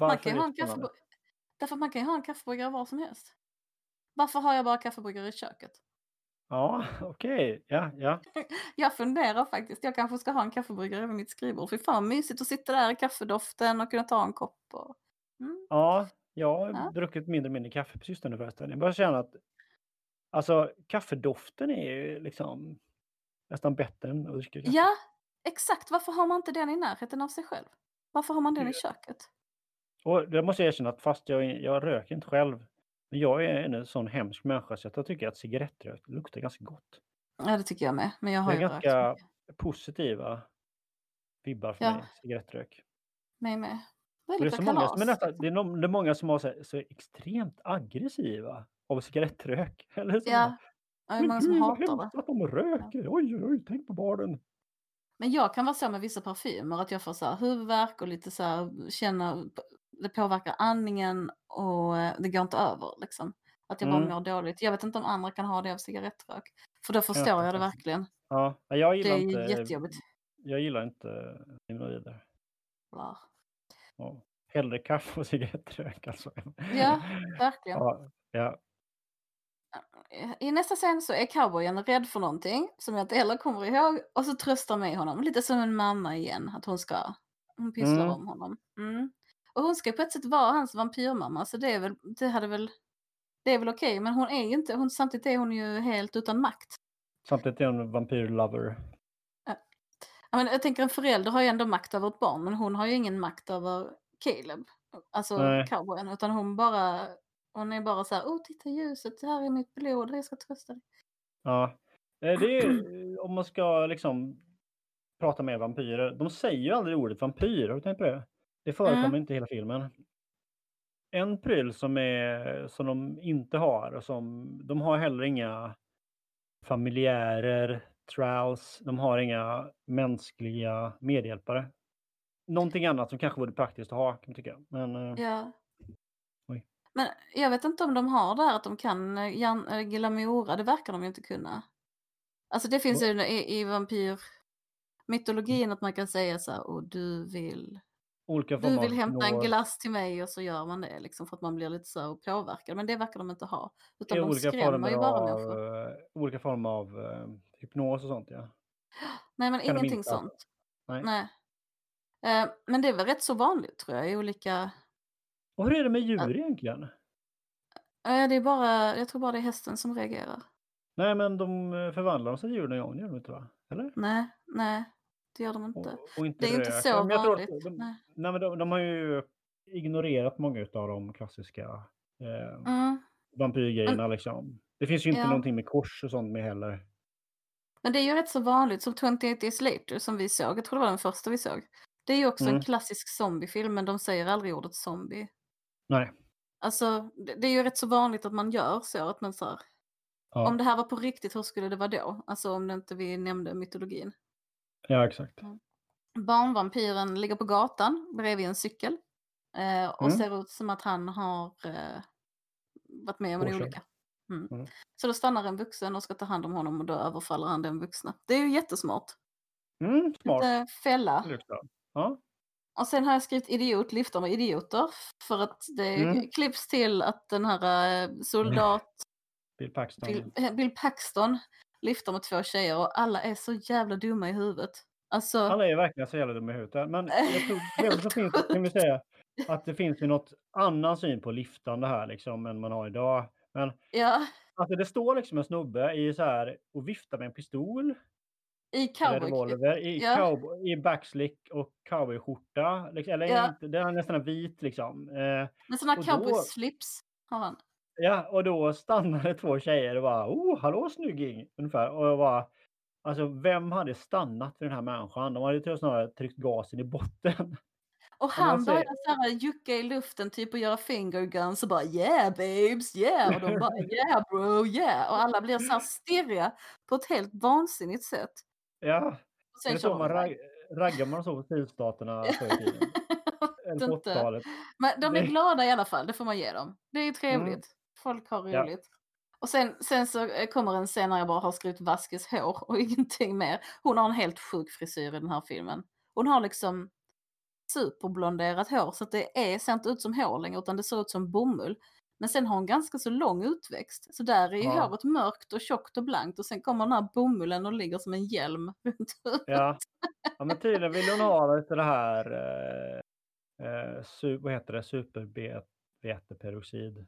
Man kan ha en kaffebryggare. Därför man kan ju ha en kaffebryggare var som helst. Varför har jag bara kaffebryggare i köket? Ja, okej. Ja, ja. Jag funderar faktiskt, jag kanske ska ha en kaffebryggare vid mitt skrivbord. Fy fan vad mysigt att sitta där i kaffedoften och kunna ta en kopp. Och... Mm. ja, jag har Ja. druckit mindre och mindre kaffe på sistone förresten. Jag börjar känna att alltså, kaffedoften är ju liksom nästan bättre än att dricka kaffe. Ja, Exakt, varför har man inte den i närheten av sig själv? Varför har man den i köket? Och det måste jag erkänna att fast jag, jag röker inte själv, men jag är en sån hemsk människa så jag tycker att cigarettrök luktar ganska gott. Ja, det tycker jag med. Men jag Det har är ju rökt ganska mycket. positiva vibbar för Ja. mig, cigarettrök. Mig med. Det är det är så många som är kalas. nästan, det är, no- det är många som har så, här- så extremt aggressiva av cigarettrök. Eller så Ja, det är många som gud, hatar det. att de röker. Oj, oj, oj, tänk på barnen. Men jag kan vara så med vissa parfymer att jag får så här huvudvärk och lite så här känna, det påverkar andningen och eh, det går inte över liksom. Att jag bara Mm. mår dåligt. Jag vet inte om andra kan ha det av cigarettrök. För då förstår fattar. jag det verkligen. Ja, jag Det gillar är inte, jättejobbigt. jag gillar inte hemorrojder. Bla. Ja. Hellre kaffe och cigarettrök alltså. Ja, verkligen. Ja, ja. I nästa scen så är cowboyen rädd för någonting som jag inte heller kommer ihåg och så tröstar med honom. Lite som en mamma igen, att hon ska, hon pysslar Mm. om honom. Mm. Och hon ska på ett sätt vara hans vampyrmamma så det är väl, det hade väl, det är väl okej. Men hon är ju inte, hon, samtidigt är hon ju helt utan makt. Samtidigt är hon en vampyrlover. Jag, menar, jag tänker en förälder har ju ändå makt över ett barn men hon har ju ingen makt över Caleb. Alltså Nej. cowboyen utan hon bara, hon är bara så här, oh titta ljuset, det här är mitt blod, jag ska trösta dig. Ja. Eh, Det är, om man ska liksom prata med vampyrer. De säger ju aldrig ordet vampyr. Har du tänkt på det? Det förekommer Mm. inte i hela filmen. En pryl som, är, som de inte har, och som, de har heller inga familjärer, trals, de har inga mänskliga medhjälpare. Någonting annat som kanske vore praktiskt att ha, kan man tycka. Men eh, Ja. Men jag vet inte om de har det här att de kan eh, järn- eh, glamoura, det verkar de ju inte kunna. Alltså det finns ju i, i vampyrmytologin att man kan säga så här, och du vill, olika du vill hämta en glass till mig och så gör man det liksom för att man blir lite så här påverkad. Men det verkar de inte ha. Utan de olika skrämmer ju bara av, människor. eh, olika former av eh, hypnos och sånt ja. Nej men kan ingenting sånt. Nej. Nej. Eh, men det är väl rätt så vanligt tror jag i olika, Och hur är det med djur egentligen? det är bara, jag tror bara det är hästen som reagerar. Nej men de eh, förvandlar sig till djur någon gång, gör de inte va? Eller? Nej, nej, det gör de inte. Och, och inte Det är inte så Ja, vanligt. De, Nej. nej, men de, de har ju ignorerat många av de klassiska eh, Mm. vampyrgrejerna liksom. Det finns ju inte Ja. någonting med kors och sånt med heller. Men det är ju rätt så vanligt som 28 Days Later som vi såg. Jag tror det var den första vi såg. Det är ju också Mm. en klassisk zombiefilm men de säger aldrig ordet zombie. Nej. Alltså det, det är ju rätt så vanligt att man gör så. Att man så här, Ja, Om det här var på riktigt, hur skulle det vara då? Alltså om det inte vi nämnde mytologin. ja exakt. Barnvampyren ligger på gatan bredvid en cykel. Eh, och Mm. ser ut som att han har eh, varit med om en olycka. Mm. Mm. Så då stannar en vuxen och ska ta hand om honom och då överfaller han den vuxna. Det är ju jättesmart. Mm, smart. Lite fälla. Ja. Och sen har jag skrivit idiot, lyfter med idioter. För att det Mm. klipps till att den här eh, soldat Bill Paxton. Bill, eh, Bill Paxton lyfter med två tjejer och alla är så jävla dumma i huvudet. Alltså, Alla är verkligen så jävla dumma i huvudet. Men jag tror så finns kan vi säga, att det finns ju något annan syn på liftande här liksom än man har idag. Men ja, alltså det står liksom en snubbe i så här och viftar med en pistol i eller cowboy. revolver i, Ja. cowboy, i backslick och cowboyskjorta. Liksom, eller Ja. inte, den är nästan vit liksom. Eh, Med då- cowboy-slips har han. ja, och då stannade två tjejer och bara oh, hallå snygging! Ungefär. Och jag bara, alltså vem hade stannat för den här människan? De hade ju snarare tryckt gasen i botten. Och han säger- började så jucka i luften typ och göra finger guns och bara yeah babes, yeah. Och de bara yeah bro, yeah. Och alla blir så här stirriga på ett helt vansinnigt sätt. Ja, Och är sen det kör så man rag, raggar man så på sydstaterna förr i tiden? Eller på inte. 80-talet? Men de är glada i alla fall, det får man ge dem. Det är ju trevligt. Folk har Ja. roligt. Och sen, sen så eh, kommer en scen när jag bara har skrivit Vaskes hår och ingenting mer. Hon har en helt sjuk frisyr i den här filmen. Hon har liksom superblonderat hår så att det är, ser inte ut som hår längre utan det ser ut som bomull. Men sen har hon ganska så lång utväxt. Så där är ju Ja. håret mörkt och tjockt och blankt och sen kommer den här bomullen och ligger som en hjälm runt huvudet. Ja. ja, men tydligen vill hon ha lite det här, eh, eh, su, vad heter det, superveteperoxid.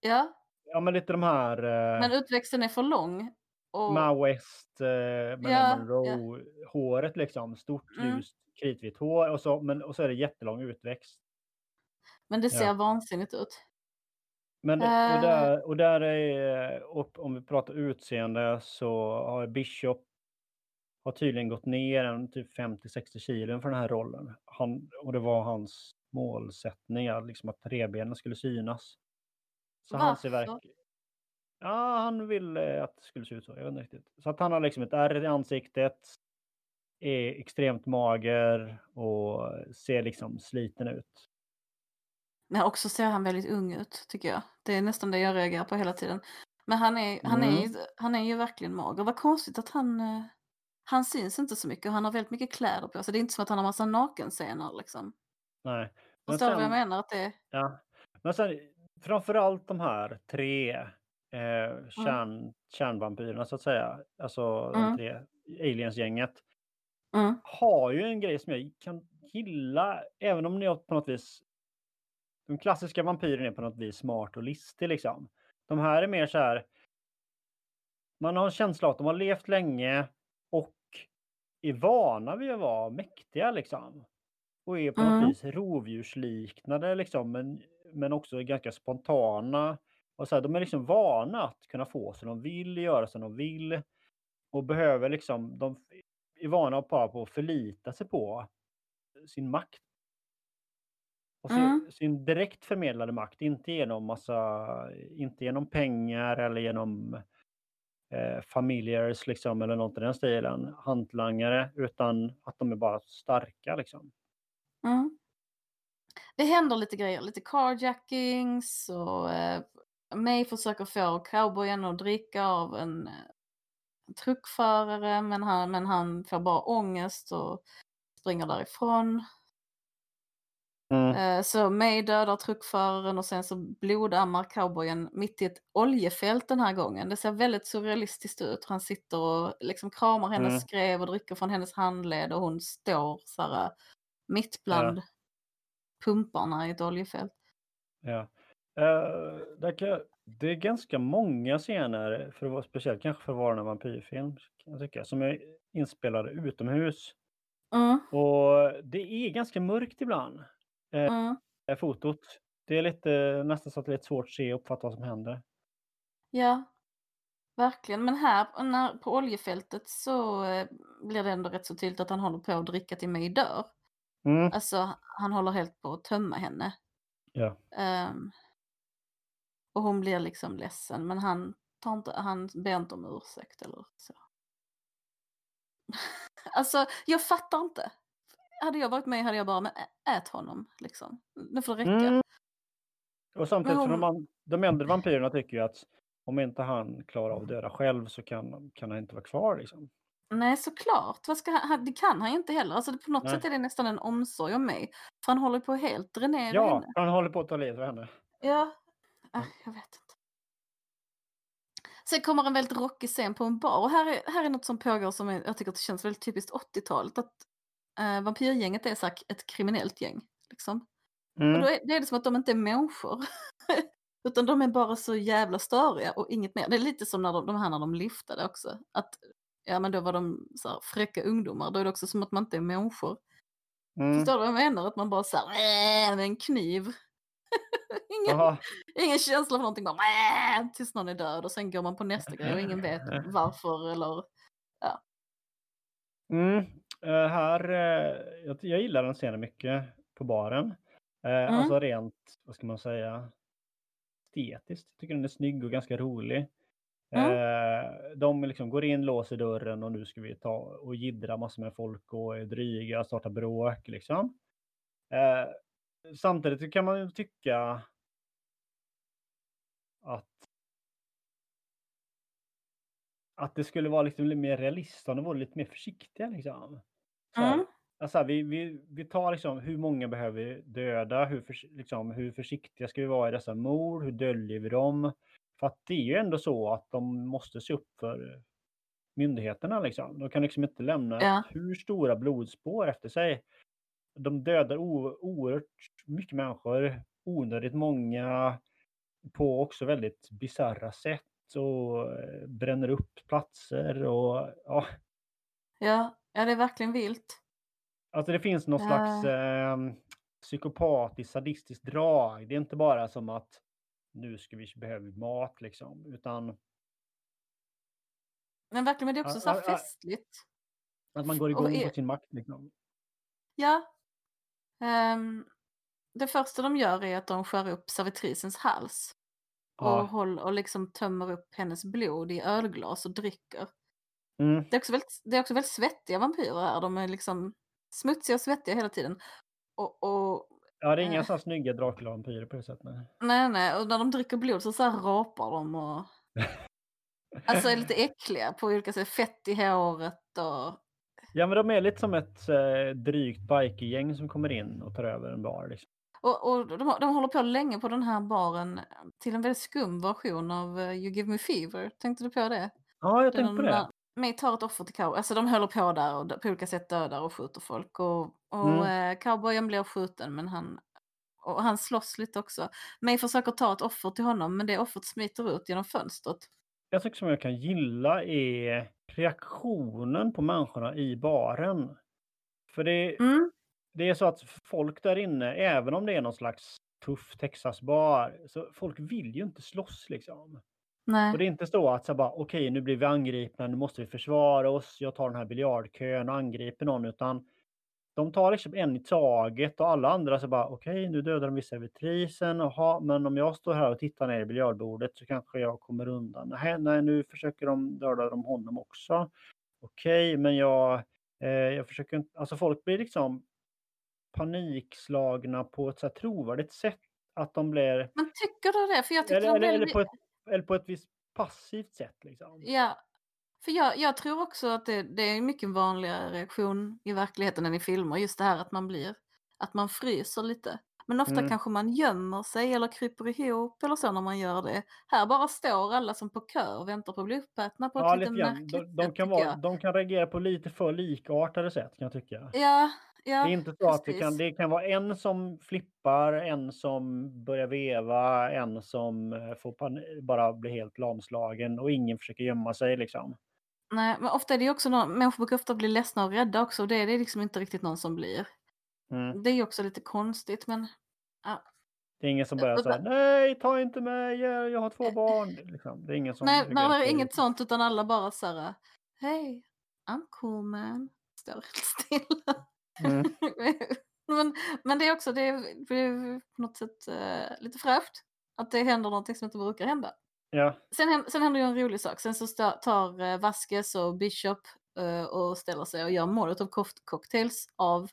Ja, Ja, men lite de här, eh, men utväxten är för lång. Och, Ma West, eh, Ja, ja. Monroe-håret liksom. Stort, Mm. ljust, kritvitt hår och så, men, och så är det jättelång utväxt. men det ser Ja. vansinnigt ut. Men Eh. och där, och där är, och om vi pratar utseende så har Bishop har tydligen gått ner en typ 50-60 kilo för den här rollen. Han, och det var hans målsättning, liksom att revbenen skulle synas. Så han ser verkligen... Ja, han ville att det skulle se ut så. Jag vet inte riktigt. Så att han har liksom ett ärr i ansiktet, är extremt mager och ser liksom sliten ut. Men också ser han väldigt ung ut, tycker jag. Det är nästan det jag reagerar på hela tiden. Men han är, han är, Mm. ju, han är ju verkligen mager. Vad konstigt att han... eh, Han syns inte så mycket och han har väldigt mycket kläder på sig. Det är inte som att han har massa nakenscener liksom. Nej. Men Förstår du vad jag menar? Att det, Ja, men sen framförallt de här tre eh, kärn, kärnvampyrerna så att säga, alltså de Mm. tre aliensgänget, mm, har ju en grej som jag kan gilla, även om jag på något vis, de klassiska vampyrerna är på något vis smart och listig liksom. De här är mer så här, man har en känsla att de har levt länge och är vana vid att vara mäktiga liksom. Och är på något Mm. vis rovdjursliknande liksom, men, men också ganska spontana. Och så här, de är liksom vana att kunna få som de vill, göra som de vill. Och behöver liksom, de är vana bara på att förlita sig på sin makt. Och sin, Mm. sin direkt förmedlade makt, inte genom massa, inte genom pengar eller genom eh, familjers liksom eller något i den stilen, hantlangare, utan att de är bara starka liksom. mm. det händer lite grejer. Lite carjackings och eh, May försöker få cowboyen att dricka av en, eh, en truckförare men han, men han får bara ångest och springer därifrån. Mm. Eh, Så May dödar truckföraren och sen så blodammar cowboyen mitt i ett oljefält den här gången. Det ser väldigt surrealistiskt ut. Han sitter och liksom kramar hennes Mm. skrev och dricker från hennes handled och hon står så här mitt bland pumparna i ett oljefält. Ja. Eh, jag- det är ganska många scener, för speciellt kanske för att vara en vampyrfilm, kan jag tycka, som är inspelade utomhus. Mm, Och det är ganska mörkt ibland, mm. eh, fotot. Det är lite, nästan så att det är lite svårt att se och uppfatta vad som händer. Ja, verkligen. Men här när, på oljefältet så eh, blir det ändå rätt så tydligt att han håller på att dricka till May dör. Mm. Alltså han håller helt på att tömma henne. Ja. Ehm, och hon blir liksom ledsen men han, tar inte, han ber inte om ursäkt eller så. alltså jag fattar inte. Hade jag varit med hade jag bara, men ät honom liksom. Nu får det räcka. Mm. Och samtidigt, hon- de, de äldre vampyrerna tycker ju att om inte han klarar av att döda själv så kan, kan han inte vara kvar liksom. Nej såklart, Vad ska han, det kan han ju inte heller. Alltså, på något Nej. sätt är det nästan en omsorg om mig. För han håller på att helt dränera Ja, henne. han håller på att ta livet av henne. Ja, äh, jag vet inte. Sen kommer en väldigt rockig scen på en bar och här är, här är något som pågår som jag tycker att det känns väldigt typiskt 80-talet. Att eh, vampyrgänget är så här ett kriminellt gäng. Liksom. Mm. Och då är, det är det som att de inte är människor. Utan de är bara så jävla störiga och inget mer. Det är lite som när de, de här när de lyftade också. Att, ja men då var de så här fräcka ungdomar. Då är det också som att man inte är människor. Mm. Förstår du vad jag menar? Att man bara så här, "Äh", med en kniv. ingen, Aha. ingen känsla för någonting. Bara "Äh", tills någon är död och sen går man på nästa grej och ingen vet varför eller... Mm. Eh, här, eh, jag, jag gillar den scenen mycket på baren. Eh, Mm. Alltså rent, vad ska man säga, estetiskt. Jag tycker den är snygg och ganska rolig. Mm. De liksom går in, låser dörren och nu ska vi ta och jiddra massor med folk och är dryga, starta bråk liksom. Samtidigt kan man ju tycka att att det skulle vara liksom lite mer realistiskt om de var lite mer försiktiga liksom. Mm. Alltså, vi, vi, vi tar liksom hur många behöver vi döda, hur, förs- liksom, hur försiktiga ska vi vara i dessa mord, hur döljer vi dem? För att det är ju ändå så att de måste se upp för myndigheterna liksom. De kan liksom inte lämna Ja. hur stora blodspår efter sig. De dödar o- oerhört mycket människor, onödigt många, på också väldigt bisarra sätt. och eh, bränner upp platser och ja. Ja, ja det är verkligen vilt. Alltså det finns någon slags eh, psykopatiskt sadistiskt drag. Det är inte bara som att nu ska vi behöva mat liksom, utan Men verkligen, men det är också Ja, så festligt. att man går igång är- på sin makt. Liksom. Ja. Ehm, det första de gör är att de skär upp servitrisens hals. Och, Ja. håll, och liksom tömmer upp hennes blod i ölglas och dricker. Mm. Det är också väldigt, det är också väldigt svettiga vampyrer här. De är liksom smutsiga och svettiga hela tiden. Och, och Ja, det är inga Eh. så snygga Dracula-vampyrer på det sättet. nej. nej, nej, och när de dricker blod så, så här rapar de och alltså är lite äckliga på olika sätt. Fett i håret och Ja, men de är lite som ett eh, drygt bikergäng som kommer in och tar över en bar. Liksom. Och, och de, de håller på länge på den här baren till en väldigt skum version av eh, You Give Me Fever. Tänkte du på det? Ja, jag tänkte på det. May tar ett offer till cowboy. Alltså de håller på där och på olika sätt dödar och skjuter folk. Och, och Mm. eh, cowboyen blir skjuten men han, och han slåss lite också. May försöker ta ett offer till honom men det offret smiter ut genom fönstret. Jag tycker som jag kan gilla är reaktionen på människorna i baren. För det, Mm. det är så att folk där inne, även om det är någon slags tuff Texasbar, så folk vill ju inte slåss liksom. Nej. Och det är inte så att så bara, okej, nu blir vi angripna, nu måste vi försvara oss, jag tar den här biljardkön och angriper någon, utan de tar liksom en i taget och alla andra så bara, okej, nu dödar de vid servitrisen, jaha, men om jag står här och tittar ner i biljardbordet så kanske jag kommer undan. Nej, nej, nu försöker de döda de honom också. Okej, men jag, eh, jag försöker inte, alltså folk blir liksom panikslagna på ett så här trovärdigt sätt. Att de blir, Men tycker du det? För jag tycker eller, de blir eller, på ett, eller på ett visst passivt sätt liksom. Ja, för jag, jag tror också att det, det är en mycket vanligare reaktion i verkligheten än i filmer. Just det här att man blir, att man fryser lite. Men ofta Mm. kanske man gömmer sig eller kryper ihop eller så när man gör det. Här bara står alla som på kö och väntar på att bli uppätna på ett Ja, lite lite märkligt De, de, sätt kan tycker vara, de kan reagera på lite för likartade sätt kan jag tycka. Ja, ja, Det är inte så att det precis. kan, det kan vara en som flippar, en som börjar veva, en som eh, får bara bli helt lamslagen och ingen försöker gömma sig liksom. Nej, men ofta är det också någon, människor brukar ofta bli ledsna och rädda också och det är det liksom inte riktigt någon som blir. Mm. Det är också lite konstigt men Det är ingen som börjar säga nej, ta inte mig, jag har två barn. Liksom. Det är ingen som Nej, nej, det är inget sånt utan alla bara så här, hej, I'm cool man. Står helt stilla. Mm. men, men det är också, det är, det är på något sätt eh, lite fräscht. Att det händer någonting som inte brukar hända. Ja, Sen, sen händer ju en rolig sak. Sen så tar eh, Vasquez och Bishop eh, och ställer sig och gör molotov cock- cocktails av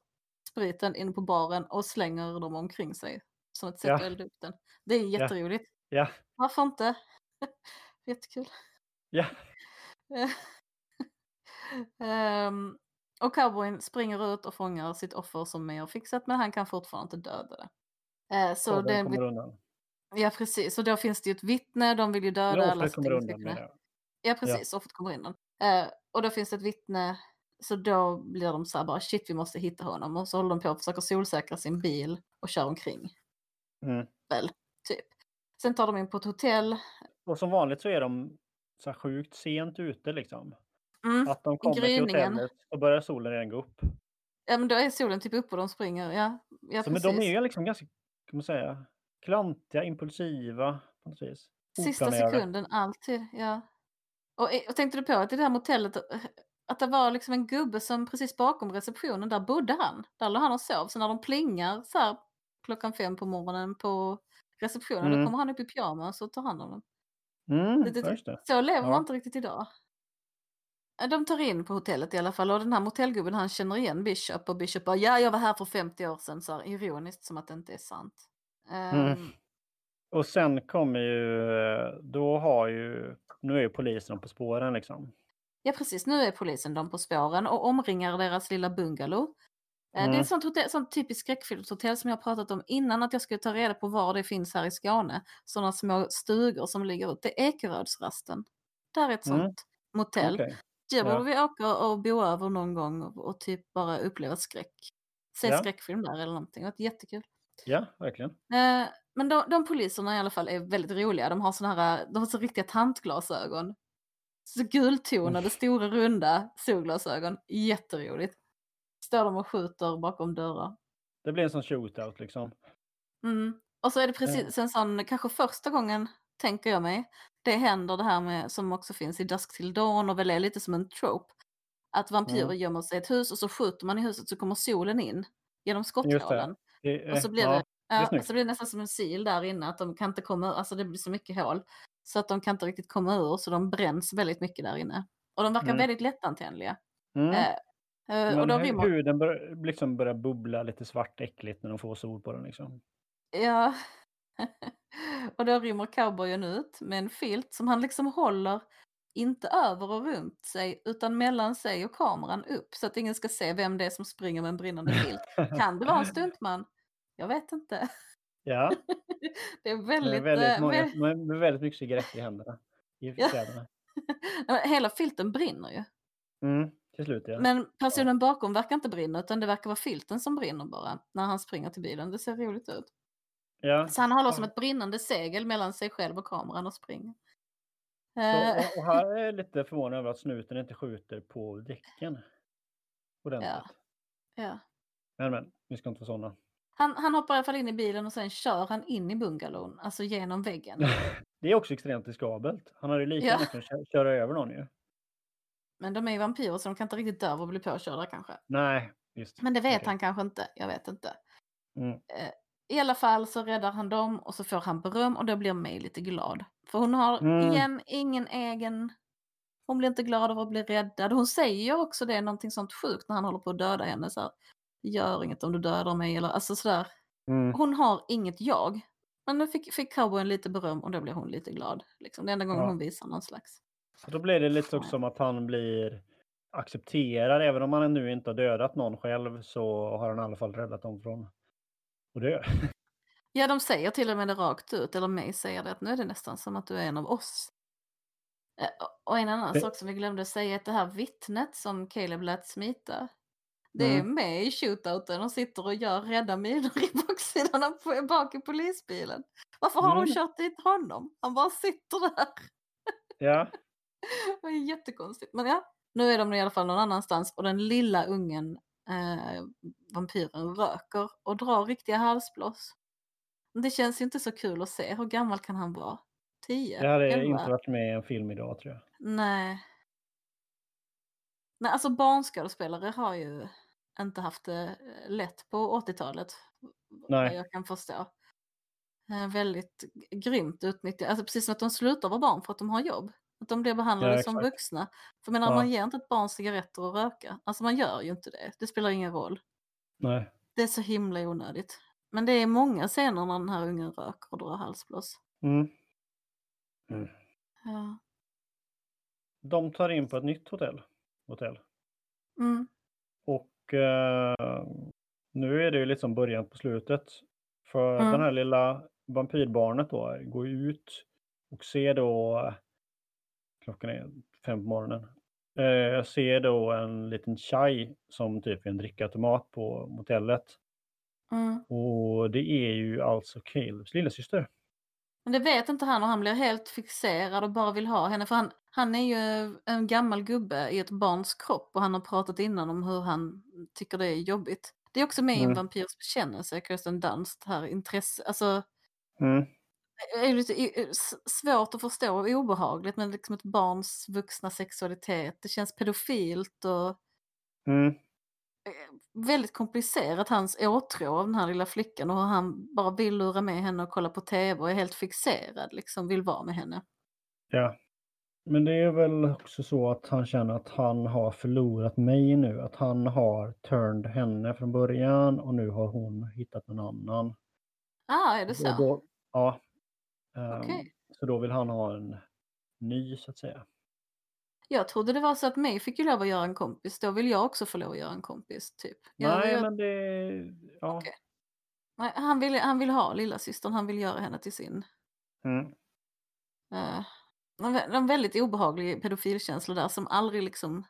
spriten inne på baren och slänger dem omkring sig. Som ett sätt Ja. att elda upp den. Det är jätteroligt. ja, Varför inte? Jättekul. ja. Ehm, och cowboyn springer ut och fångar sitt offer som har fixat men han kan fortfarande inte döda det. Eh, så Så det, den kommer undan. ja precis, så då finns det ju ett vittne, de vill ju döda alla undan jag. Ja precis, offret kommer in. Eh, och då finns det ett vittne, så då blir de så här bara shit vi måste hitta honom och så håller de på och försöker solsäkra sin bil och kör omkring. Mm. Väl, typ. Sen tar de in på ett hotell. Och som vanligt så är de så sjukt sent ute liksom. Mm. Att de kommer till hotellet och börjar solen redan gå upp. Ja men då är solen typ uppe och de springer, ja. ja Så, men de är ju liksom ganska, kan man säga, klantiga, impulsiva på något vis. Sista sekunden, alltid. Ja. Och, eh, och tänkte du på att i det här motellet, eh, att det var liksom en gubbe som precis bakom receptionen, där bodde han. Där låg han och sov. Så när de plingar så här klockan fem på morgonen på receptionen, Mm. då kommer han upp i pyjamas och tar hand om dem. Mm, Det- det. Så lever Ja. man inte riktigt idag. Eh, De tar in på hotellet i alla fall och den här motellgubben han känner igen Bishop och Bishop bara ja jag var här för 50 år sedan så här, ironiskt som att det inte är sant. Mm. Ehm, Och sen kommer ju, eh, då har ju, nu är ju polisen på spåren liksom. Ja precis, nu är polisen dem på spåren och omringar deras lilla bungalow. Eh, Det är Mm. ett sånt, hotell, sånt typiskt skräckfilmshotell som jag pratat om innan att jag skulle ta reda på var det finns här i Skåne. Sådana små stugor som ligger ut. Det är Ekerödsrasten. Där är ett Mm. sånt motell. Okej. Där Ja. borde vi åka och bo över någon gång och, och typ bara uppleva skräck. Se Ja. skräckfilm där eller någonting. Det var jättekul. Ja, verkligen. Eh, Men de, de poliserna i alla fall är väldigt roliga. De har såna här, de har så riktiga tantglasögon. Så gultonade, stora, runda solglasögon. Jätteroligt. Står de och skjuter bakom dörrar. Det blir en sån shootout liksom. Mm. Och så är det precis en sån, kanske första gången, tänker jag mig, det händer det här med, som också finns i Dusk till Dawn och väl är lite som en trope. Att vampyrer Mm. gömmer sig i ett hus och så skjuter man i huset så kommer solen in genom det. skotthålen. det Och så blir, ja, det, ja, snyggt. så blir det nästan som en sil där inne, att de kan inte komma ur, alltså det blir så mycket hål. Så att de kan inte riktigt komma ur, så de bränns väldigt mycket där inne. Och de verkar Mm. väldigt lättantändliga. Mm. Eh, eh, och Men då hu- rymmer, huden bör, liksom börjar bubbla lite svart äckligt när de får sol på den. Liksom. ja. och då rymmer cowboyen ut med en filt som han liksom håller inte över och runt sig utan mellan sig och kameran upp så att ingen ska se vem det är som springer med en brinnande filt. Kan det vara en stuntman? Jag vet inte. ja, Det är väldigt... väldigt, eh, många, vä- med, väldigt mycket cigaretter i händerna. I Ja. Hela filten brinner ju. Mm, till slut ja. Men personen bakom verkar inte brinna utan det verkar vara filten som brinner bara när han springer till bilen. Det ser roligt ut. Ja. Så han håller som ett brinnande segel mellan sig själv och kameran och springer. Så, Eh, och, här är jag lite förvånad över att snuten inte skjuter på däcken. Ordentligt. Ja. ja. Men men, vi ska inte vara sådana. han, han hoppar i alla fall in i bilen och sen kör han in i bungalon, alltså genom väggen. Det är också extremt riskabelt. Han hade ju lika Ja. gärna kunnat kö- köra över någon ju. Men de är ju vampyrer så de kan inte riktigt dö av att bli påkörda kanske. Nej, visst. Men det vet Okej. han kanske inte, jag vet inte. Mm. I alla fall så räddar han dem och så får han beröm och då blir May lite glad. För hon har Mm. igen ingen egen... Hon blir inte glad av att bli räddad. Hon säger också det, någonting sånt sjukt när han håller på att döda henne. Så här, Gör inget om du dödar mig eller alltså sådär. Mm. Hon har inget jag. Men nu fick, fick cowboyen lite beröm och då blev hon lite glad. Liksom. Det enda gången Ja. hon visar någon slags... Så då blir det lite också som att han blir accepterad. Även om han nu inte har dödat någon själv så har han i alla fall räddat dem från att dö. Ja, de säger till och med det rakt ut, eller mig säger det, att nu är det nästan som att du är en av oss. Eh, och- Och en annan Det- sak som vi glömde säga, att det här vittnet som Caleb lät smita, det är Mm. med i shootouten och sitter och gör rädda miner i baksidan på, bak i polisbilen. Varför har Mm. de kört dit honom? Han bara sitter där. Ja, Det är jättekonstigt. Men ja, nu är de i alla fall någon annanstans och den lilla ungen, eh, vampyren, röker och drar riktiga halsblås. Det känns ju inte så kul att se. Hur gammal kan han vara? 10? det hade 11? inte varit med i en film idag tror jag. Nej. Nej, alltså barnskådespelare har ju inte haft det eh, lätt på 80-talet. Vad Nej. jag kan förstå. Eh, väldigt grymt utnyttjat. Alltså precis som att de slutar vara barn för att de har jobb. Att de blir behandlade Ja, som vuxna. För menar, Ja. man ger inte ett barn cigaretter och röka. Alltså man gör ju inte det. Det spelar ingen roll. Nej. Det är så himla onödigt. Men det är många scener när den här ungen röker och drar halsblås. Mm. Mm. Ja. De tar in på ett nytt hotell. hotell. Mm. Och eh, nu är det ju liksom början på slutet. För Mm. den här lilla vampyrbarnet då går ut och ser då, klockan är fem på morgonen, eh, ser då en liten chai som typ är en drickautomat på motellet. Mm. Och det är ju alltså Calebs lillasyster. Men det vet inte han och han blir helt fixerad och bara vill ha henne. För han, han är ju en gammal gubbe i ett barns kropp och han har pratat innan om hur han tycker det är jobbigt. Det är också med i en Mm. vampyrs bekännelse, Kirsten Dunst, här intresse, alltså Mm. Det är lite svårt att förstå och obehagligt men liksom ett barns vuxna sexualitet. Det känns pedofilt och Mm. eh, väldigt komplicerat hans åtrå av den här lilla flickan och hur han bara vill lura med henne och kolla på tv och är helt fixerad, liksom vill vara med henne. Ja. Men det är väl också så att han känner att han har förlorat mig nu. Att han har turned henne från början och nu har hon hittat någon annan. Ah, är det så? då, ja. Ehm, Okej. Så då vill han ha en ny så att säga. Jag trodde det var så att mig fick ju lov att göra en kompis, då vill jag också få lov att göra en kompis, typ. Jag, Nej, jag, men det... Ja. Okej. nej, han, vill, han vill ha lilla systern, han vill göra henne till sin. Mm. Uh, en, vä- en väldigt obehaglig pedofilkänsla där som aldrig liksom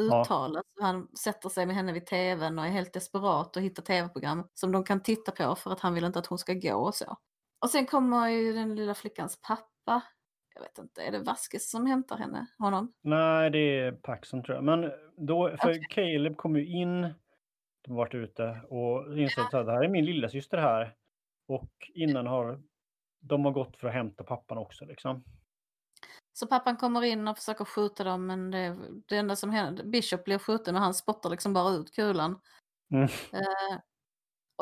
uttalas. Han sätter sig med henne vid tvn och är helt desperat och hittar tv-program som de kan titta på för att han vill inte att hon ska gå och så. Och sen kommer ju den lilla flickans pappa. Jag vet inte, är det Vasquez som hämtar henne? Honom? Nej, det är Paxson tror jag. Men då, för Okej. Caleb kom ju in, de har varit ute och insåg Ja. att det här är min lilla syster här. Och innan har de har gått för att hämta pappan också liksom. Så pappan kommer in och försöker skjuta dem men det, det enda som händer, Bishop blir skjuten och han spottar liksom bara ut kulan. Mm. Eh,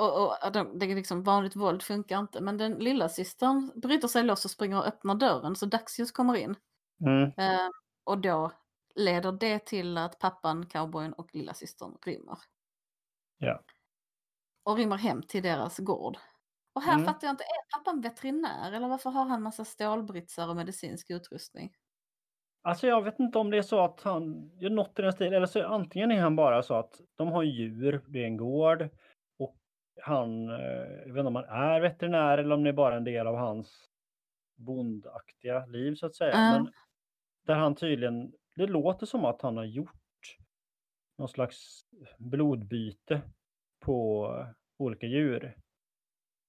och, och de- det är liksom vanligt våld funkar inte men den lilla systern bryter sig loss och springer och öppnar dörren så dagsljus kommer in. Mm. Eh, och då leder det till att pappan, cowboyen och lilla systern rymmer. Ja. Och rymmer hem till deras gård. Och här Mm. fattar jag inte, är pappan veterinär eller varför har han massa stålbritsar och medicinsk utrustning? Alltså jag vet inte om det är så att han gör något i den stilen. Eller så antingen är han bara så att de har djur, det är en gård. Han, eh, jag vet inte om han är veterinär eller om det är bara en del av hans bondaktiga liv så att säga. Ja. Men där han tydligen, det låter som att han har gjort någon slags blodbyte på olika djur.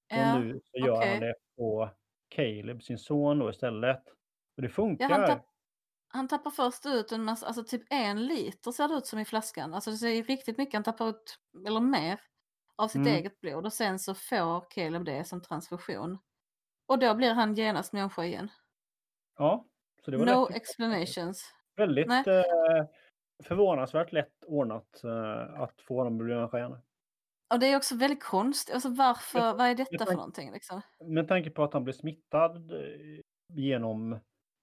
Ja, och nu så gör okej. han det på Caleb, sin son då istället. Och det funkar. Ja, han, tapp, han tappar först ut en massa, alltså typ en liter ser det ut som i flaskan. Alltså det ser riktigt mycket, han tappar ut, eller mer, av sitt Mm. eget blod. Och sen så får Caleb det som transfusion. Och då blir han genast människa igen. Ja, så det var No lätt. explanations. Väldigt Nej. eh, förvånansvärt lätt ordnat eh, att få honom att bli människa igen. Och det är också väldigt konstigt, alltså varför, vad är detta för någonting liksom? Med tanke på att han blev smittad eh, genom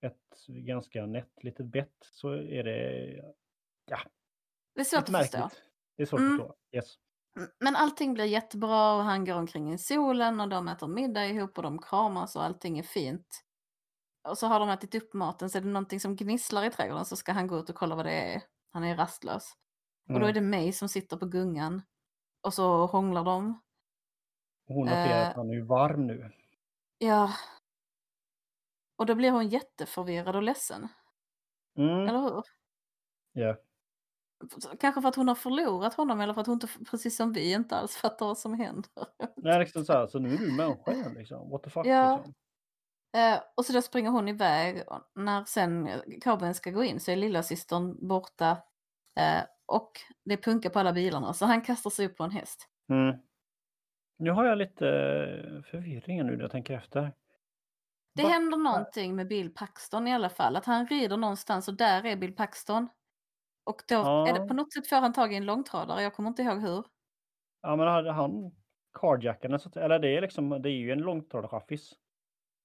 ett ganska nätt litet bett så är det Det är svårt att förstå. märkligt. Det är svårt Mm. att förstå. Yes. Mm, Men allting blir jättebra och han går omkring i solen och de äter middag ihop och de kramas och allting är fint. Och så har de ätit upp maten så är det någonting som gnisslar i trädgården så ska han gå ut och kolla vad det är. Han är rastlös. Och då är Mm. det mig som sitter på gungan. Och så hånglar de. Hon noterar eh, att han är varm nu. Ja. Och då blir hon jätteförvirrad och ledsen. Mm. Eller hur? Ja. Kanske för att hon har förlorat honom eller för att hon inte, precis som vi, inte alls fattar vad som händer. Nej, liksom så här, så nu är du människa igen liksom. What the fuck Ja. liksom. Eh, och så då springer hon iväg. När sen cowboyen ska gå in så är lilla systern borta. Eh, och det punkar på alla bilarna så han kastar sig upp på en häst. Mm. Nu har jag lite eh, förvirring nu när jag tänker efter. Det Va- händer någonting med Bill Paxton i alla fall. Att han rider någonstans och där är Bill Paxton. Och då är det Ja. på något sätt får han tag i en långtradare. Jag kommer inte ihåg hur. Ja, men hade han att, eller det är liksom, det är ju en långtradarchaffis.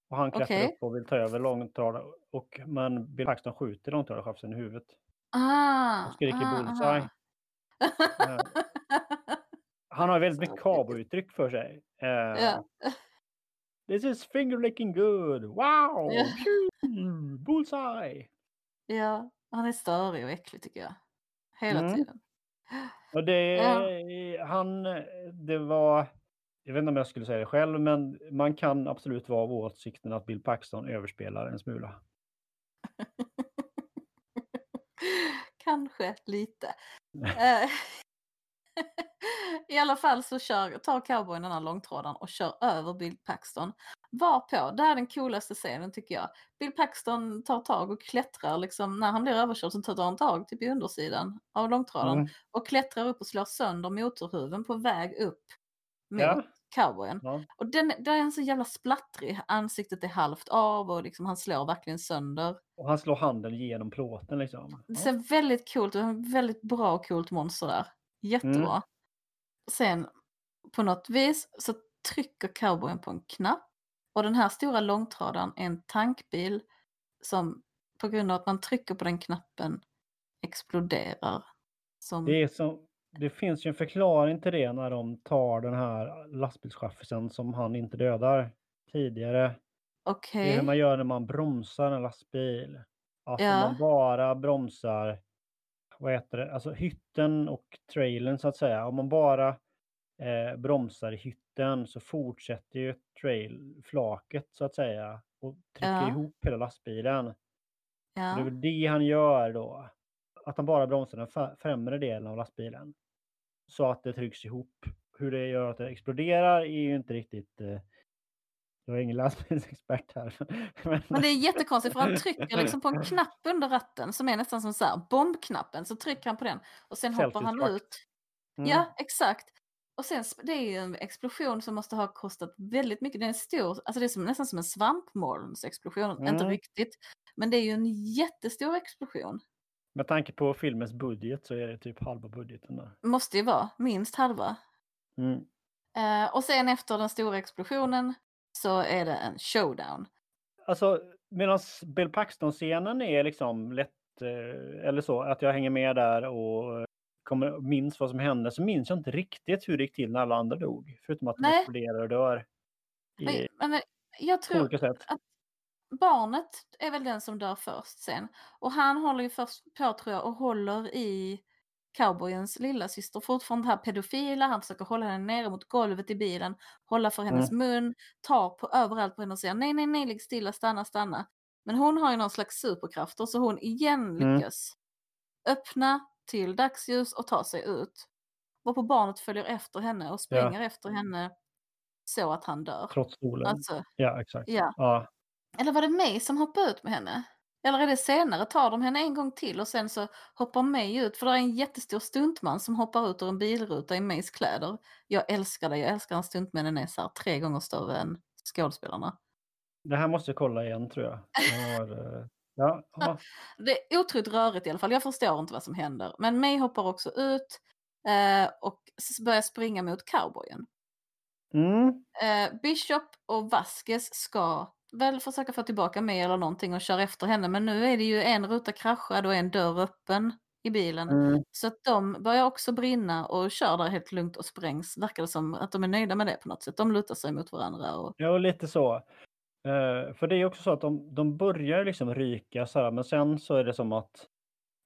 Och han klättrar Okej. upp och vill ta över långtradare och men Bill Paxton skjuter långtradarchaffisen i huvudet. Ah, Och skriker ah, bullseye. Eh, Han har väldigt mycket cowboyuttryck för sig. Eh, ja. This is finger licking good. Wow! Ja. Pew! Bullseye! ja, han är störig och äcklig tycker jag. Hela Mm. tiden. Och det, Ja. han, det var, jag vet inte om jag skulle säga det själv, men man kan absolut vara av åsikten att Bill Paxton överspelar en smula. Kanske lite. I alla fall så kör, tar cowboyen den här långtrådaren och kör över Bill Paxton. Varpå, det här är den coolaste scenen tycker jag. Bill Paxton tar tag och klättrar liksom, när han blir överkörd så tar han tag typ i undersidan av långtradaren Mm. och klättrar upp och slår sönder motorhuven på väg upp mot Ja. cowboyen. Ja. Och den, där är han så jävla splattrig, ansiktet är halvt av och liksom han slår verkligen sönder. Och han slår handen genom plåten liksom. Det Ja. ser väldigt coolt ut, en väldigt bra och coolt monster där. Jättebra. Mm. Sen på något vis så trycker cowboyen på en knapp och den här stora långtradaren är en tankbil som på grund av att man trycker på den knappen exploderar. Som, Det, som, det finns ju en förklaring till det när de tar den här lastbilschaffisen som han inte dödar tidigare. Det är hur man gör när man bromsar en lastbil. Att om Ja. man bara bromsar, vad heter det, alltså hytten och trailern så att säga. Om man bara eh, bromsar i hytten så fortsätter ju trail, flaket så att säga och trycker Ja. ihop hela lastbilen. Och Det är ja. det han gör då. Att han bara bromsar den främre delen av lastbilen. Så att det trycks ihop. Hur det gör att det exploderar är ju inte riktigt eh, Jag är ingen lastbilsexpert här. Men det är jättekonstigt för han trycker liksom på en knapp under ratten som är nästan som så här bombknappen. Så trycker han på den och sen hoppar han ut. Mm. Ja, exakt. Och sen, det är ju en explosion som måste ha kostat väldigt mycket. Den är stor, alltså det är som, nästan som en svampmolnsexplosion. Inte Mm. riktigt. Men det är ju en jättestor explosion. Med tanke på filmens budget så är det typ halva budgeten där. Måste ju vara, minst halva. Mm. Eh, och sen efter den stora explosionen så är det en showdown. Alltså medan Bill Paxton-scenen är liksom lätt, eh, eller så, att jag hänger med där och eh, kommer, minns vad som hände, så minns jag inte riktigt hur det gick till när alla andra dog. Förutom att de exploderar och dör. I Men, men jag tror sätt. barnet är väl den som dör först sen. Och han håller ju först på tror jag och håller i cowboyens lilla syster fortfarande det här pedofila. Han försöker hålla henne nere mot golvet i bilen, hålla för hennes mun, tar på överallt på henne och säger nej, nej, nej, ligg stilla, stanna, stanna. Men hon har ju någon slags superkrafter så hon igen Mm. lyckas öppna till dagsljus och ta sig ut. Varpå barnet följer efter henne och springer efter henne så att han dör. Trots solen. Alltså, Ja, exakt. ja. Ja. Eller var det May som hoppade ut med henne? Eller är det senare? Tar de henne en gång till och sen så hoppar May ut? För det är en jättestor stuntman som hoppar ut ur en bilruta i Mays kläder. Jag älskar det. Jag älskar när stuntmännen är så här tre gånger större än skådespelarna. Det här måste jag kolla igen tror jag. jag har, eh, ja, ja. Det är otroligt rörigt i alla fall. Jag förstår inte vad som händer. Men May hoppar också ut eh, och börjar springa mot cowboyen. Mm. Eh, Bishop och Vasquez ska väl försöka få tillbaka May eller någonting och köra efter henne. Men nu är det ju en ruta kraschad och en dörr öppen i bilen. Mm. Så att de börjar också brinna och kör där helt lugnt och sprängs. Verkar det som att de är nöjda med det på något sätt. De lutar sig mot varandra. Och... Ja, och lite så. Eh, för det är också så att de, de börjar liksom ryka så här, men sen så är det som att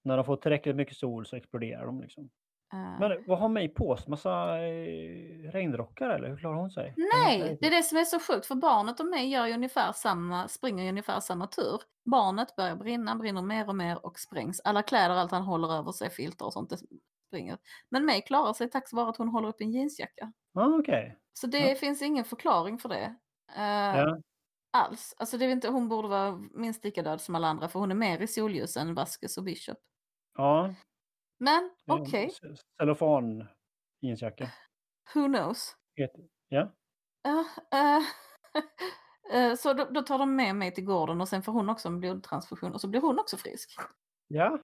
när de får tillräckligt mycket sol så exploderar de. Liksom. Eh, Men vad har May på sig? Massa eh, regnrockar eller hur klarar hon sig? Nej, det är det som är så sjukt. För barnet och mig gör ju ungefär samma, springer ju ungefär samma tur. Barnet börjar brinna, brinner mer och mer och sprängs. Alla kläder, allt han håller över sig, filter och sånt, det springer. Men May klarar sig tack vare att hon håller upp en jeansjacka. Ja, okej. Så det Ja. finns ingen förklaring för det. eh, Ja. Alls. Alltså det är inte, hon borde vara minst lika död som alla andra för hon är mer i solljus än Vasquez och Bishop. ja. Men eh, okej, c- Cellofan jeansjacka. who knows. Ja. Eh, eh, så då, då tar de med mig till gården och sen får hon också en blodtransfusion och så blir hon också frisk. Ja.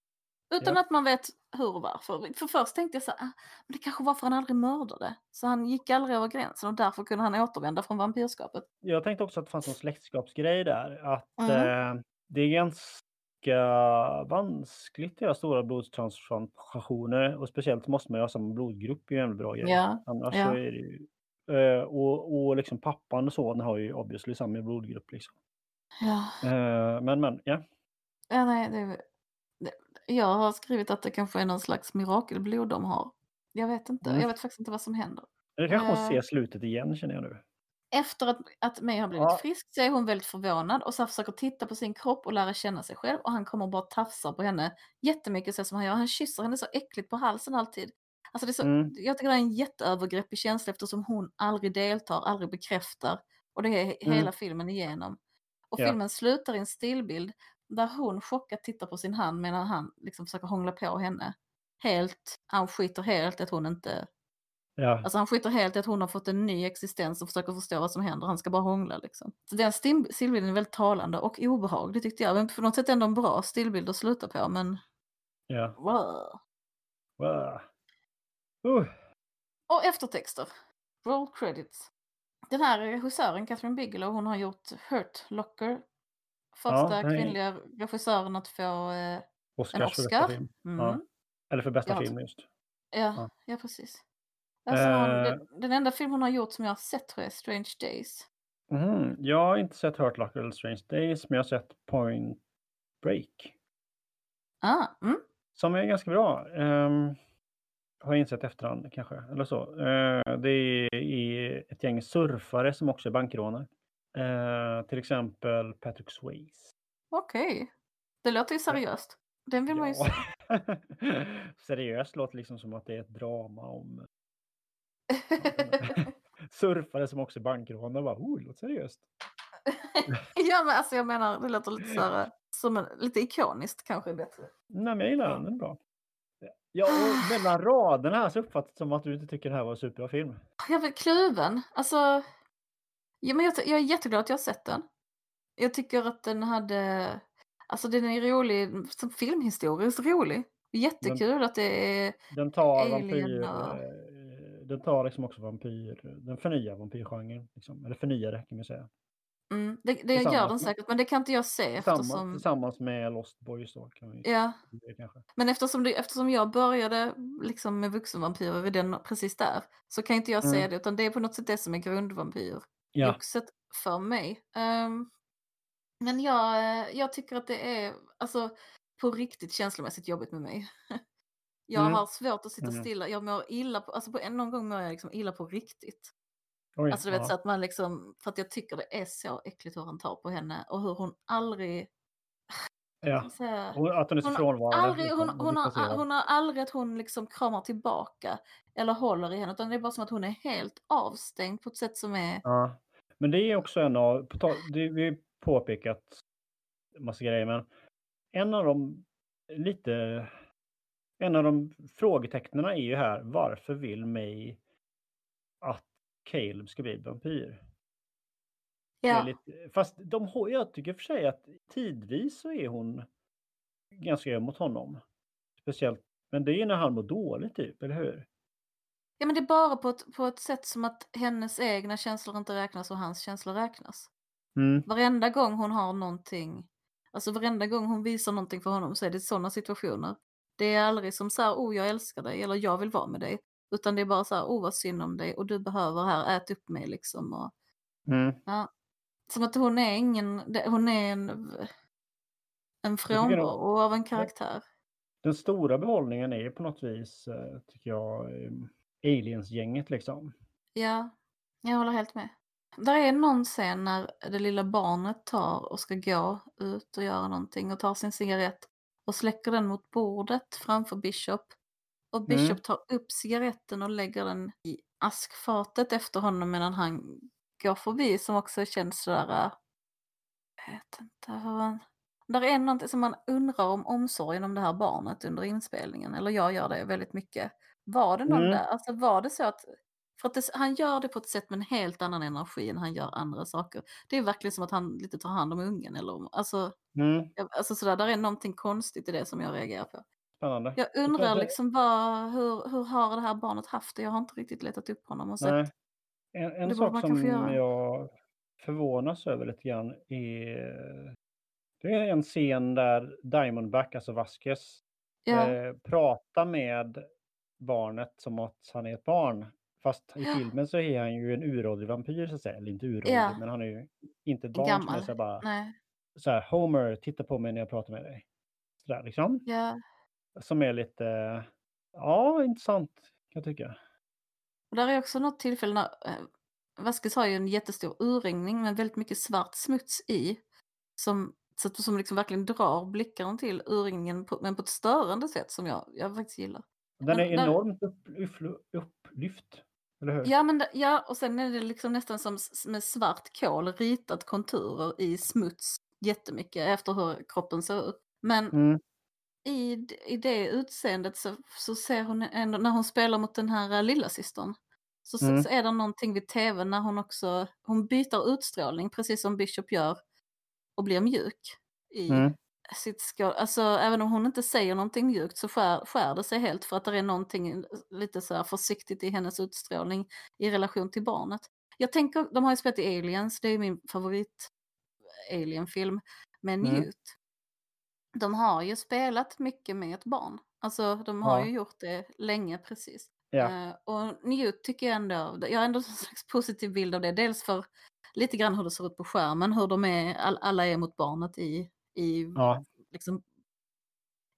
Utan Ja. att man vet hur och varför. För först tänkte jag så här, ah, men det kanske var för han aldrig mördade. Så han gick aldrig över gränsen och därför kunde han återvända från vampyrskapet. Jag tänkte också att det fanns någon släktskapsgrej där. Att Mm. eh, det är ganska vanskligt att göra stora blodtransplantationer. Och speciellt måste man ju ha samma blodgrupp. är ju en bra grej. Ja, Annars ja. så är det ju... Eh, och, och liksom pappan och sonen har ju obviously samma blodgrupp. Liksom. ja. Eh, men men, ja. ja nej, det, det, jag har skrivit att det kanske är någon slags mirakelblod de har. Jag vet inte, Mm. jag vet faktiskt inte vad som händer. Det kanske hon Eh. ser slutet igen känner jag nu. Efter att, att May har blivit Ja. frisk så är hon väldigt förvånad och så försöker titta på sin kropp och lära känna sig själv och han kommer och bara tafsar på henne jättemycket så som han gör. Han kysser henne så äckligt på halsen alltid. Alltså det är så, Mm. Jag tycker det är en jätteövergreppig känsla eftersom hon aldrig deltar, aldrig bekräftar. Och det är Mm. hela filmen igenom. Och Ja. filmen slutar i en stillbild där hon chockat tittar på sin hand medan han liksom försöker hångla på henne. Helt, han skiter helt att hon inte Ja. Alltså han skiter helt i att hon har fått en ny existens och försöker förstå vad som händer. Han ska bara hångla liksom. Så den still- stillbilden är väldigt talande och obehaglig tyckte jag. Men på något sätt ändå en bra stillbild att sluta på. Men ja. wow. Wow. Uh. Och eftertexter. Roll credits. Den här regissören, Catherine Bigelow, hon har gjort Hurt Locker. Första är- kvinnliga regissören att få eh, Oscars en för bästa Oscar. film. Mm. Ja. Eller för bästa Ja, film just. Ja, Ja. ja. precis. Alltså, Eh. den, den enda film hon har gjort som jag har sett tror jag är Strange Days. Mhm. Jag har inte sett Hurt Locker eller Strange Days, men jag har sett Point Break. Ah, mm. Som är ganska bra. Um, har jag insett efterhand kanske. Eller så. Eh, det är, ett gäng surfare som också är bankrånare. Eh, till exempel Patrick Swayze. Okej. Det låter ju seriöst. Den vill man ju se. Seriöst låter liksom som att det är ett drama om surfare som också är bankrånare och bara, oh, det låter seriöst. ja, men alltså jag menar, det låter lite så här, som en, lite ikoniskt kanske är bättre. Nej, men jag gillar den, den är bra. Ja, och mellan raderna här så uppfattas det som att du inte tycker det här var en superbra film. Jag är kluven. Alltså, ja, men jag, jag är jätteglad att jag har sett den. Jag tycker att den hade, alltså den är rolig, som filmhistoriskt rolig. Jättekul den, att det är Den tar vampyr, och... Eh, den tar liksom också vampyr, den förnyar vampyrgenren. Liksom. Eller det kan man säga. Mm, det det gör den säkert, men det kan inte jag se tillsammans, eftersom... Tillsammans med Lost Boys då. Kan vi, ja. Det. Men eftersom, det, eftersom jag började liksom med vuxenvampyrer vid den, precis där så kan inte jag mm. säga det, utan det är på något sätt det som är grundvampyrjoxet ja. för mig. Um, men jag, jag tycker att det är alltså, på riktigt känslomässigt jobbigt med mig. Jag mm. har svårt att sitta mm. stilla. Jag mår illa på, alltså på någon gång mår jag liksom illa på riktigt. Oj, alltså du vet ja. så att man liksom, för att jag tycker det är så äckligt hur han tar på henne och hur hon aldrig Ja, hon, att hon är så frånvarande. Hon, hon, hon, har, hon har aldrig att hon liksom kramar tillbaka eller håller i henne, utan det är bara som att hon är helt avstängd på ett sätt som är... Ja, men det är också en av, det, vi påpekat massa grejer, men en av de lite, en av de frågetecknen är ju här, varför vill May att Caleb ska bli vampyr. Ja. Lite, fast de, jag tycker för sig att tidvis så är hon ganska öm mot honom. Speciellt, men det är när han mår dåligt typ, eller hur? Ja men det är bara på ett, på ett sätt som att hennes egna känslor inte räknas och hans känslor räknas. Mm. Varenda gång hon har någonting, alltså varenda gång hon visar någonting för honom så är det sådana situationer. Det är aldrig som så här, oh jag älskar dig eller jag vill vara med dig. Utan det är bara så här, oh vad synd om dig och du behöver här, ät upp mig liksom. Och, mm. ja. Som att hon är ingen, hon är en, en frånvaro av en karaktär. Den stora behållningen är på något vis, eh, tycker jag, aliens-gänget liksom. Ja, jag håller helt med. Där är någon scen när det lilla barnet tar och ska gå ut och göra någonting och tar sin cigarett och släcker den mot bordet framför Bishop. Och mm. Bishop mm. tar upp cigaretten och lägger den i askfatet efter honom medan han går förbi som också känns sådär... Äh, jag vet inte hur han... Där är någonting som man undrar om omsorgen om det här barnet under inspelningen. Eller jag gör det väldigt mycket. Var det någon mm. där? Alltså var det så att... För att det, han gör det på ett sätt med en helt annan energi än han gör andra saker. Det är verkligen som att han lite tar hand om ungen. Eller, alltså, mm. alltså sådär, där är någonting konstigt i det som jag reagerar på. Spännande. Jag undrar liksom vad, hur, hur har det här barnet haft det? Jag har inte riktigt letat upp honom och sett. En, en sak som jag förvånas över lite grann är det är en scen där Diamondback, alltså Vasquez, ja. eh, pratar med barnet som att han är ett barn. Fast i filmen så är han ju en uråldrig vampyr så att säga. Eller inte uråldrig, ja. men han är ju inte ett barn Gammal. som är så bara Nej. så här, Homer, titta på mig när jag pratar med dig. Sådär liksom. Ja. Som är lite, ja, intressant kan jag tycka. Och där är också något tillfälle när eh, Vasquez har ju en jättestor urringning med väldigt mycket svart smuts i. Som, som liksom verkligen drar blickarna till urringningen på, men på ett störande sätt som jag, jag faktiskt gillar. Den är men, enormt upp, upp, upplyft. Eller hur? Ja, men, ja, och sen är det liksom nästan som med svart kol ritat konturer i smuts jättemycket efter hur kroppen ser ut. Men mm i, i det utseendet så, så ser hon ändå, när hon spelar mot den här uh, lilla systern så, mm. så, är det någonting vid tv när hon också, hon byter utstrålning precis som Bishop gör och blir mjuk i mm. Sitt skål. Alltså även om hon inte säger någonting mjukt så skär, skär det sig helt för att det är någonting lite så här försiktigt i hennes utstrålning i relation till barnet. Jag tänker, de har ju spelat i Aliens, det är min favorit Alien-film med mm. Newt de har ju spelat mycket med ett barn. Alltså de har ja. ju gjort det länge precis. Ja. Uh, och Newt tycker jag ändå, jag har ändå en slags positiv bild av det. Dels för lite grann hur det ser ut på skärmen, hur de är, all, alla är mot barnet i, i, ja. liksom,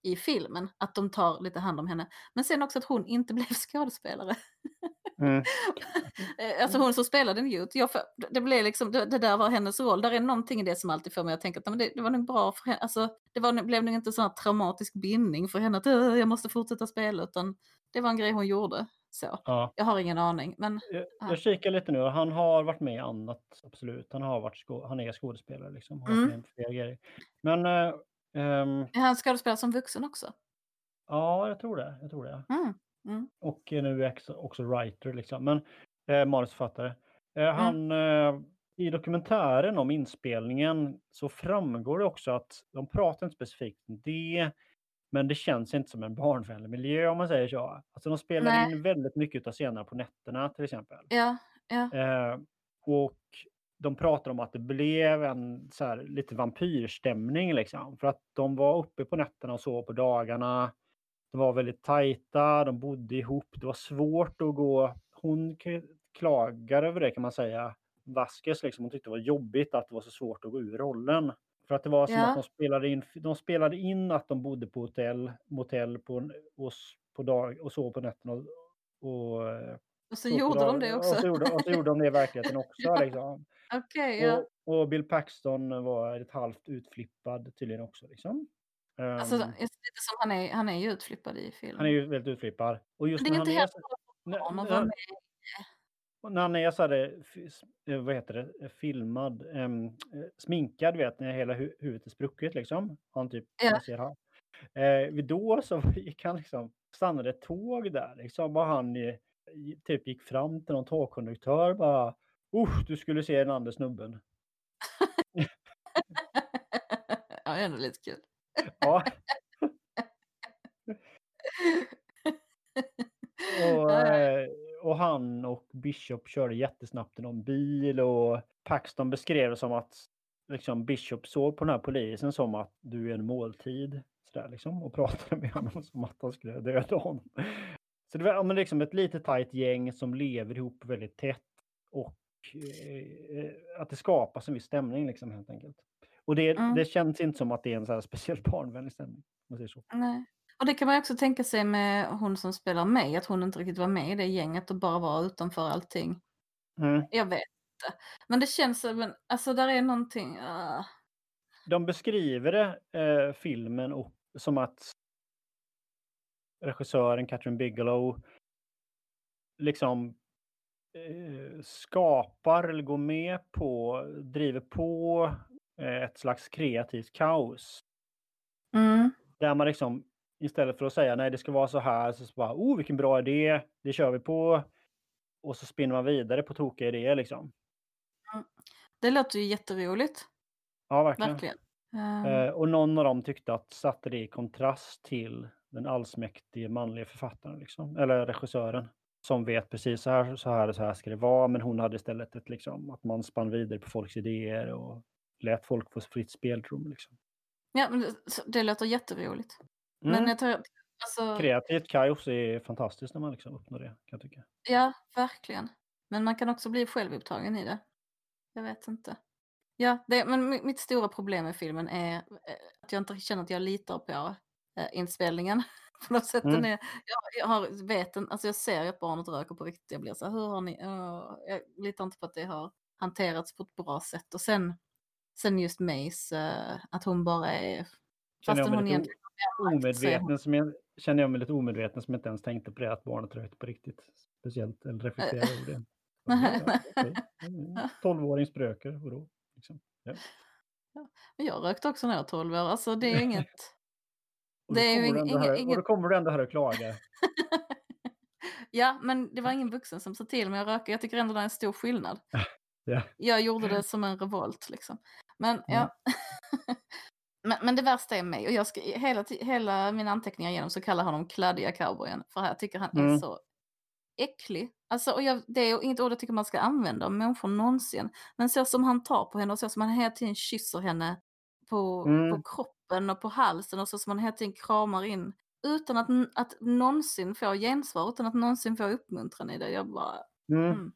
i filmen. Att de tar lite hand om henne. Men sen också att hon inte blev skådespelare. Mm. Alltså hon som spelade Newt, jag, för- det, blev liksom, det, det där var hennes roll. Där är någonting i det som alltid får mig att tänka att "Nej, men det, det var nog bra för henne. Alltså, det var, blev nog inte sån här traumatisk bindning för henne att "Åh, jag måste fortsätta spela. Utan det var en grej hon gjorde. Så. Ja. Jag har ingen aning. Men Jag, Ja. jag kikar lite nu och han har varit med i annat, absolut. Han, har varit skå- han är skådespelare liksom. Varit Mm. med. Men eh, ehm, är han skådespelare som vuxen också? ja, jag tror det. Jag tror det. Mm. Mm. Och nu är också, också writer liksom. Men eh, manusförfattare. Eh, han, eh, I dokumentären om inspelningen så framgår det också att de pratar inte specifikt om det. Men det känns inte som en barnvänlig miljö om man säger så. Alltså de spelar Nej. in väldigt mycket av scenerna på nätterna till exempel. Ja, ja. Eh, och de pratar om att det blev en så här, lite vampyrstämning liksom. För att de var uppe på nätterna och sov på dagarna. De var väldigt tajta, de bodde ihop. Det var svårt att gå. Hon klagar över det kan man säga. Vasquez liksom, hon tyckte det var jobbigt att det var så svårt att gå ur rollen. För att det var som Ja. att de spelade in, de spelade in att de bodde på hotell, motell på, och, på dag, och sov på nätterna. Och, och, Och så gjorde de det Och också. så gjorde, och så gjorde de det i verkligheten också. Ja. liksom. Okej, ja. och, och Bill Paxton var ett halvt utflippad tydligen också. Liksom. Alltså, Ehm, lite som han är, han är ju utflippad i filmen. han är ju väldigt utflippad. Och just det är när inte han för när, när, med. när han är så här, eh, eh, vad heter det, filmad, ehm, eh, sminkad, vet ni, hela hu huvudet är sprucket liksom. Han typ, Ja. ser här. Eh, då så gick han liksom, stannade ett tåg där liksom och han eh, typ gick fram till någon tågkonduktör bara Usch, du skulle se den andra snubben. ja, det är ändå lite kul. Ja. Och, eh, och han och Bishop körde jättesnabbt i någon bil och Paxton beskrev det som att liksom, Bishop såg på den här polisen som att du är en måltid. Sådär, liksom, och pratade med honom som att han skulle döda honom. Så det var ja, men liksom ett litet tajt gäng som lever ihop väldigt tätt och eh, att det skapas en viss stämning liksom, helt enkelt. Och det, Mm. det känns inte som att det är en så här speciellt barnvänlig stämning. Man säger så. Nej. Och det kan man också tänka sig med hon som spelar mig, att hon inte riktigt var med i det gänget och bara var utanför allting. Mm. Jag vet inte. Men det känns som, alltså där är någonting, ah. De beskriver det, eh, filmen och, som att regissören Catherine Bigelow liksom eh, skapar eller går med på, driver på ett slags kreativt kaos. mm, Där man liksom istället för att säga nej det ska vara så här så bara oh vilken bra idé, det kör vi på. Och så spinner man vidare på tokiga idéer liksom. det låter ju jätteroligt, Ja verkligen. verkligen. Eh, och någon av dem tyckte att satte det i kontrast till den allsmäktige manliga författaren, liksom, eller regissören, som vet precis så här, så här, så här ska det vara, men hon hade istället ett liksom, att man spann vidare på folks idéer och lät folk få fritt spelrum. Liksom. ja, men det, det låter jätteroligt. Men Mm. jag tror, alltså, Kreativt kaos är fantastiskt när man liksom uppnår det, kan jag tycka. ja, verkligen. Men man kan också bli självupptagen i det. Jag vet inte. Ja, det, men mi- mitt stora problem med filmen är eh, att jag inte känner att jag litar på eh, inspelningen. På något sätt. Mm. Den är, jag, jag, har, vet, en- alltså jag ser att barnet röker på riktigt. Jag blir så här, hur har ni... åh, jag litar inte på att det har hanterats på ett bra sätt. Och sen, sen just Mace, eh, att hon bara är... Känner jag, hon lite egentligen omedveten som jag, känner jag mig lite omedveten som inte ens tänkte på det, att barnet rökte på riktigt. Speciellt, eller reflekterade över det. Ja, ja. Mm. 12-åring spröker, vadå? Liksom. Men jag rökte också när jag var 12 år. Alltså det är inget... Och Det då är ju kommer du ing- ändå här- inget- Och då kommer du ändå här och klagar. ja, men det var ingen vuxen som sa till mig att röka. Jag tycker ändå det är en stor skillnad. Ja. Jag gjorde det som en revolt liksom. Men ja. men, men det värsta är mig. Och jag ska, hela, hela mina anteckningar igenom så kallar jag honom kladdiga cowboyen. För jag tycker han är Mm. så äcklig. Alltså, och jag, det är inget ord jag tycker man ska använda om människor någonsin. Men så som han tar på henne och så som han hela tiden kysser henne på, Mm. på kroppen och på halsen och så som han hela tiden kramar in. Utan att, att någonsin få gensvar, utan att någonsin få uppmuntran i det. Jag bara, Mm.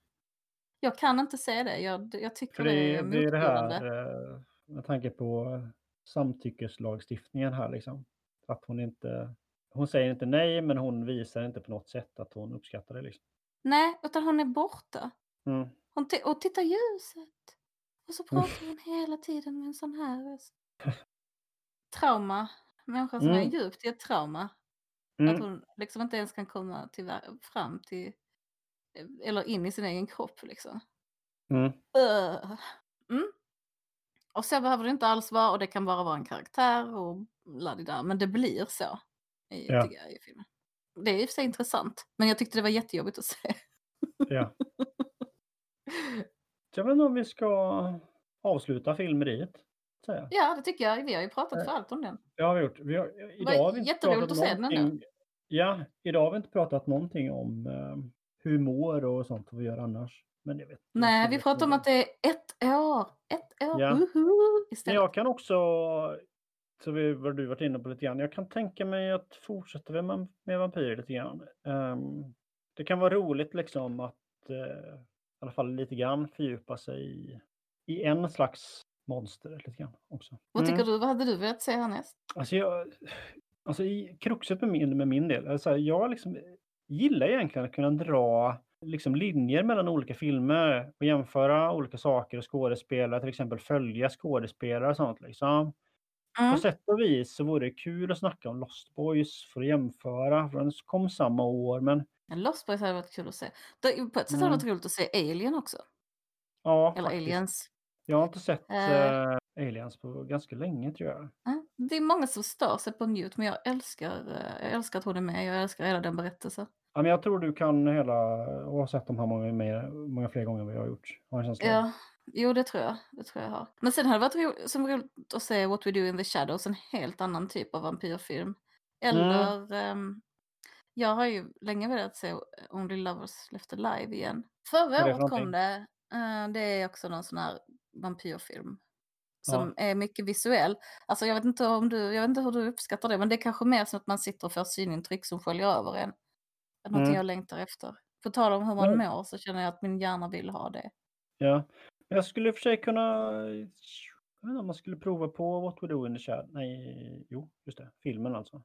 Mm. Jag kan inte se det. Jag, jag tycker det, det, är är- det är det här, eh, med tanke på samtyckeslagstiftningen här liksom. Att hon inte, hon säger inte nej, men hon visar inte på något sätt att hon uppskattar det liksom. Nej, utan hon är borta. Mm. Hon och titta ljuset. Och så pratar hon hela tiden med en sån här röst. Trauma. Människa som är Mm. djupt i ett trauma. Att Mm. hon liksom inte ens kan komma till, fram till eller in i sin egen kropp liksom. Mm. Öh. Mm. Och så behöver det inte alls vara och det kan bara vara en karaktär och där. Men det blir så i, Ja. jag, i filmen. Det är i och för sig intressant. Men jag tyckte det var jättejobbigt att se. Ja. Jag vet inte om vi ska avsluta filmeriet. Säga. Ja, det tycker jag. Vi har ju pratat Eh, för allt om den. Det har vi gjort. Vi har, idag har vi inte jätteroligt pratat att se den ändå. Ja, idag har vi inte pratat någonting om eh, humor och sånt vad vi gör annars. Men jag vet jag Nej, tror vi pratar om att det är ett år. Ett år. Ja. Woho! Men Istället. jag kan också, så vi, vad du varit inne på lite grann, jag kan tänka mig att fortsätta med, med vampyrer lite grann. Ehm, det kan vara roligt liksom att eh, i alla fall lite grann fördjupa sig i, i en slags monster lite grann också. Vad tycker Mm. du? Vad hade du velat se härnäst? Alltså, jag, alltså i kruxet med min, med min del, alltså jag liksom gillar egentligen att kunna dra liksom linjer mellan olika filmer och jämföra olika saker och skådespelare, till exempel följa skådespelare och sånt liksom. Mm. På sätt och vis så vore det kul att snacka om Lost Boys för att jämföra, för den kom samma år, men Lost Boys hade varit kul att se. På ett sätt hade det varit roligt att se Alien också. ja, Eller faktiskt. Aliens. Jag har inte sett eh, Aliens på ganska länge tror jag. Ja, Det är många som stör sig på Newt, men jag älskar, eh, jag älskar att hon är med. Jag älskar hela den berättelsen. Ja, men jag tror du kan hela, och har sett de här många, mer, många fler gånger än vad jag har gjort. Har en känsla av. Ja, jo det tror jag. Det tror jag har. Men sen hade det varit ro- som roligt att se What We Do In The Shadows, en helt annan typ av vampyrfilm. Eller, ehm, jag har ju länge velat se Only Lovers Left Alive igen. Förra är det för året kom det, eh, det är också någon sån här vampyrfilm. Som Ja. är mycket visuell. Alltså jag vet, inte om du, jag vet inte hur du uppskattar det, men det är kanske mer som att man sitter och får synintryck som sköljer över en. Någonting Mm. jag längtar efter. På tal om hur man Men- mår så känner jag att min hjärna vill ha det. Ja. Jag skulle i och för sig kunna... Jag vet inte om man skulle prova på What We Do In The Shadow. Nej, jo, just det. Filmen alltså.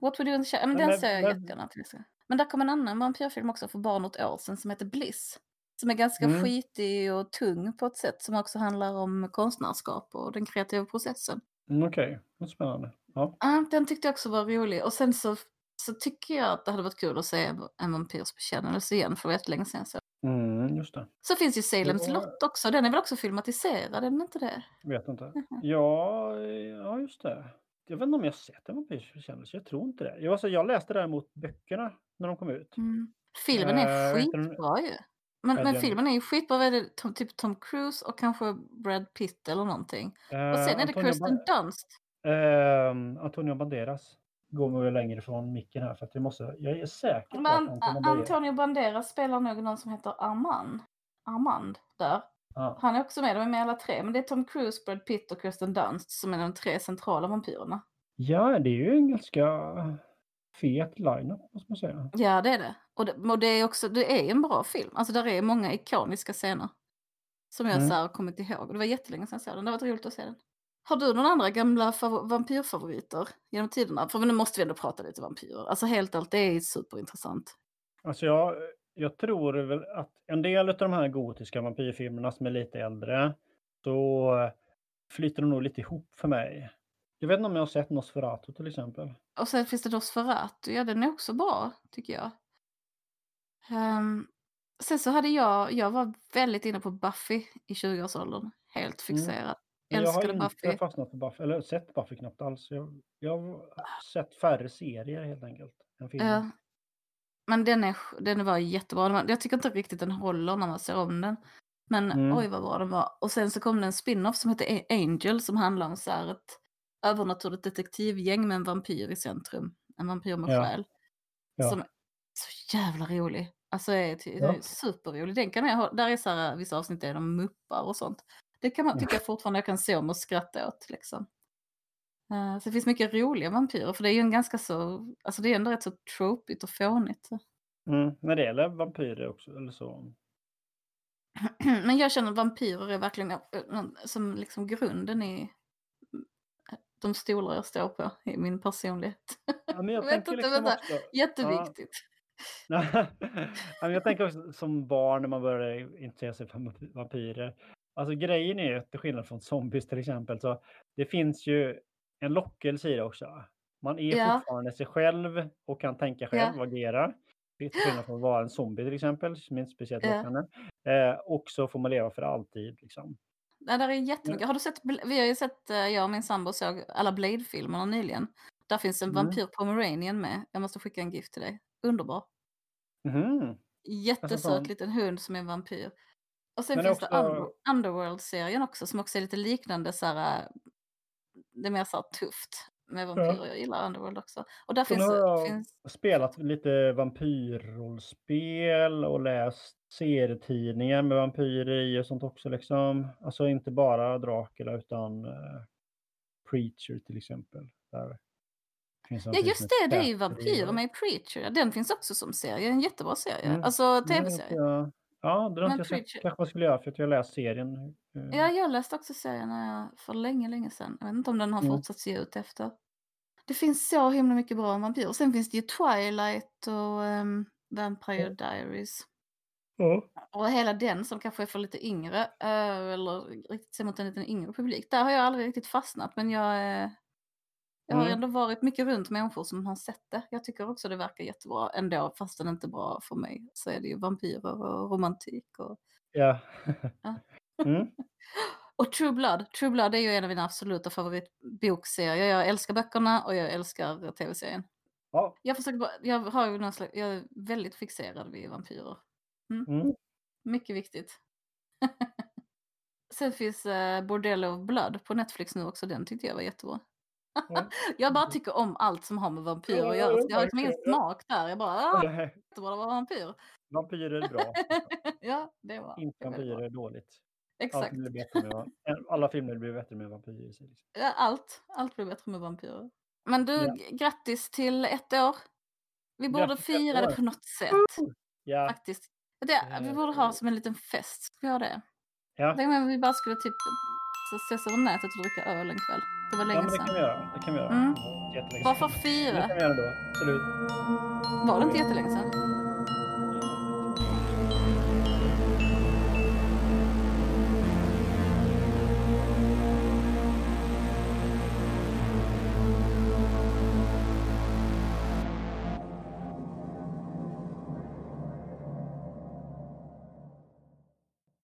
What We Do In The Shadow, men Men- den ser jag men- jättegärna till. Men där kom en annan vampyrfilm också för bara något år sedan som heter Bliss. Som är ganska Mm. skitig och tung på ett sätt som också handlar om konstnärskap och den kreativa processen. Mm, Okej, vad spännande. Ja. Ja, den tyckte jag också var rolig. Och sen så, så tycker jag att det hade varit kul att se en vampyrs bekännelse igen för jättelänge sedan. Så. Mm, just det. så finns ju Salems Ja. lott också. Den är väl också filmatiserad, är den inte det? Vet inte. Mhm. Ja, ja, just det. Jag vet inte om jag sett en vampyrs bekännelse. Jag tror inte det. Jag, alltså, jag läste däremot böckerna när de kom ut. Mm. Filmen är Eh, den? skitbra ju. Men, men den- filmen är ju skitbra. Vad är det? Tom, typ Tom Cruise och kanske Brad Pitt eller någonting. Och sen är det Antonio Kirsten Dunst. Ehm, Antonio Banderas. Går nog längre från micken här för att jag måste... Jag är säker på Men att An- Antonio Banderas... Antonio Banderas spelar nog någon som heter Armand. Armand där. Ja. Han är också med, de är med alla tre. Men det är Tom Cruise, Brad Pitt och Kirsten Dunst som är de tre centrala vampyrerna. ja, det är ju en ganska fet line-up måste man säga. Ja, det är det. Och det, och det är också, det är en bra film. Alltså där är många ikoniska scener. Som jag Mm. så här har kommit ihåg. Det var jättelänge sedan jag såg den. Det har varit roligt att se den. Har du några andra gamla fav- vampyrfavoriter genom tiderna? För nu måste vi ändå prata lite vampyrer. Alltså helt allt, det är superintressant. Alltså jag, jag tror väl att en del av de här gotiska vampyrfilmerna som är lite äldre, så flyter de nog lite ihop för mig. Jag vet inte om jag har sett Nosferatu till exempel. Och sen finns det Nosferatu, ja den är också bra tycker jag. Ehm, sen så hade jag, jag var väldigt inne på Buffy i 20-årsåldern. Helt fixerad. Men jag har inte Buffy. fastnat för Buffy, eller sett Buffy knappt alls. Jag, jag har sett färre serier helt enkelt. Än filmer. Ja. Men den, är, den var jättebra. Jag tycker inte riktigt den håller när man ser om den. Men Mm. oj vad bra den var. Och sen så kom det en spin-off som heter A- Angel som handlar om så här ett övernaturligt detektivgäng med en vampyr i centrum. En vampyr med Ja. själ. Ja. Som är så jävla rolig. Alltså är, Ja. är superrolig. Den kan jag, där är så här, vissa avsnitt är de muppar och sånt. Det kan man tycka jag fortfarande jag kan se om och skratta åt liksom. Eh, så det finns mycket roliga vampyrer för det är ju en ganska så, alltså det är ändå rätt så tropigt och fånigt. Mm. När det gäller vampyrer också, eller så. Men jag känner att vampyrer är verkligen eh, som liksom grunden i de stolar jag står på i min personlighet. Ja, men jag vet inte, liksom vänta. också, Jätteviktigt. jag tänker också som barn när man började intressera sig för vampyrer. Alltså grejen är att till skillnad från zombies till exempel, så det finns ju en lockelse i det också. Man är Ja. fortfarande sig själv och kan tänka själv Ja. och agera. Till skillnad från att vara en zombie till exempel, som inte är speciellt Ja. lockande. Eh, och så får man leva för alltid. Liksom. Nej, där är jättemycket. Har du sett, vi har ju sett, eh, jag och min sambo såg alla Blade-filmerna nyligen. Där finns en Mm. vampyr Pomeranian med. Jag måste skicka en gift till dig. Underbar. Mhm. Jättesöt liten hund som är en vampyr. Och sen Men det finns det också- Under- Underworld-serien också som också är lite liknande så här, äh, det är mer så här tufft med vampyrer. Jag gillar Underworld också. Och där Sen finns, har jag finns spelat lite vampyrrollspel och läst serietidningar med vampyrer i och sånt också. Liksom. Alltså inte bara Dracula utan eh, Preacher till exempel. Där Ja just det, det är ju vampyrer med i Preacher. Den finns också som serie, en jättebra serie. Mm. Alltså tv-serie. Ja, det har inte jag sett. Preacher- kanske man skulle göra för att jag läst serien. eh, Ja, jag läste också serien för länge, länge sedan. Jag vet inte om den har Mm. fortsatt se ut efter. Det finns så himla mycket bra om vampyrer. Sen finns det ju Twilight och um, Vampire Ja. Diaries. Ja. Och hela den som kanske är för lite yngre, eh, eller riktigt ser mot en lite yngre publik. Där har jag aldrig riktigt fastnat, men jag, eh, jag har Mm. ändå varit mycket runt människor som har sett det. Jag tycker också det verkar jättebra ändå, fast den inte bra för mig. Så är det ju vampyrer och romantik och Ja. Ja. mm. Och True Blood. True Blood är ju en av mina absoluta favoritbokserier. Jag älskar böckerna och jag älskar tv-serien. ja. Jag, försöker bara, jag, har ju någon slags, jag är väldigt fixerad vid vampyrer. Mm. Mycket viktigt. Sen finns uh, Bordello of Blood på Netflix nu också. Den tyckte jag var jättebra. Mm. jag bara tycker om allt som har med vampyrer att göra. Jag har liksom ingen smak där. Jag bara, ah, jättebra att vara vampyr. Vampyrer är bra. ja, det var Inte vampyrer är dåligt. Exakt. Allt blir bättre med, alla filmer blir bättre med vampyrer. Liksom. Ja, allt. Allt blir bättre med vampyrer. Men du, Ja. grattis till ett år. Vi borde Grattis fira det på något sätt. Ja, Faktiskt. Det, vi Eh, borde ha som en liten fest. Ska vi göra det? ja. Tänk om vi bara skulle typ ses över nätet och dricka öl en kväll. Det var ja länge det sedan. kan vi göra. Det kan vi göra. Mm. Jättelänge sedan. att Men Det kan vi göra då. Absolut. Var det inte jättelänge sedan?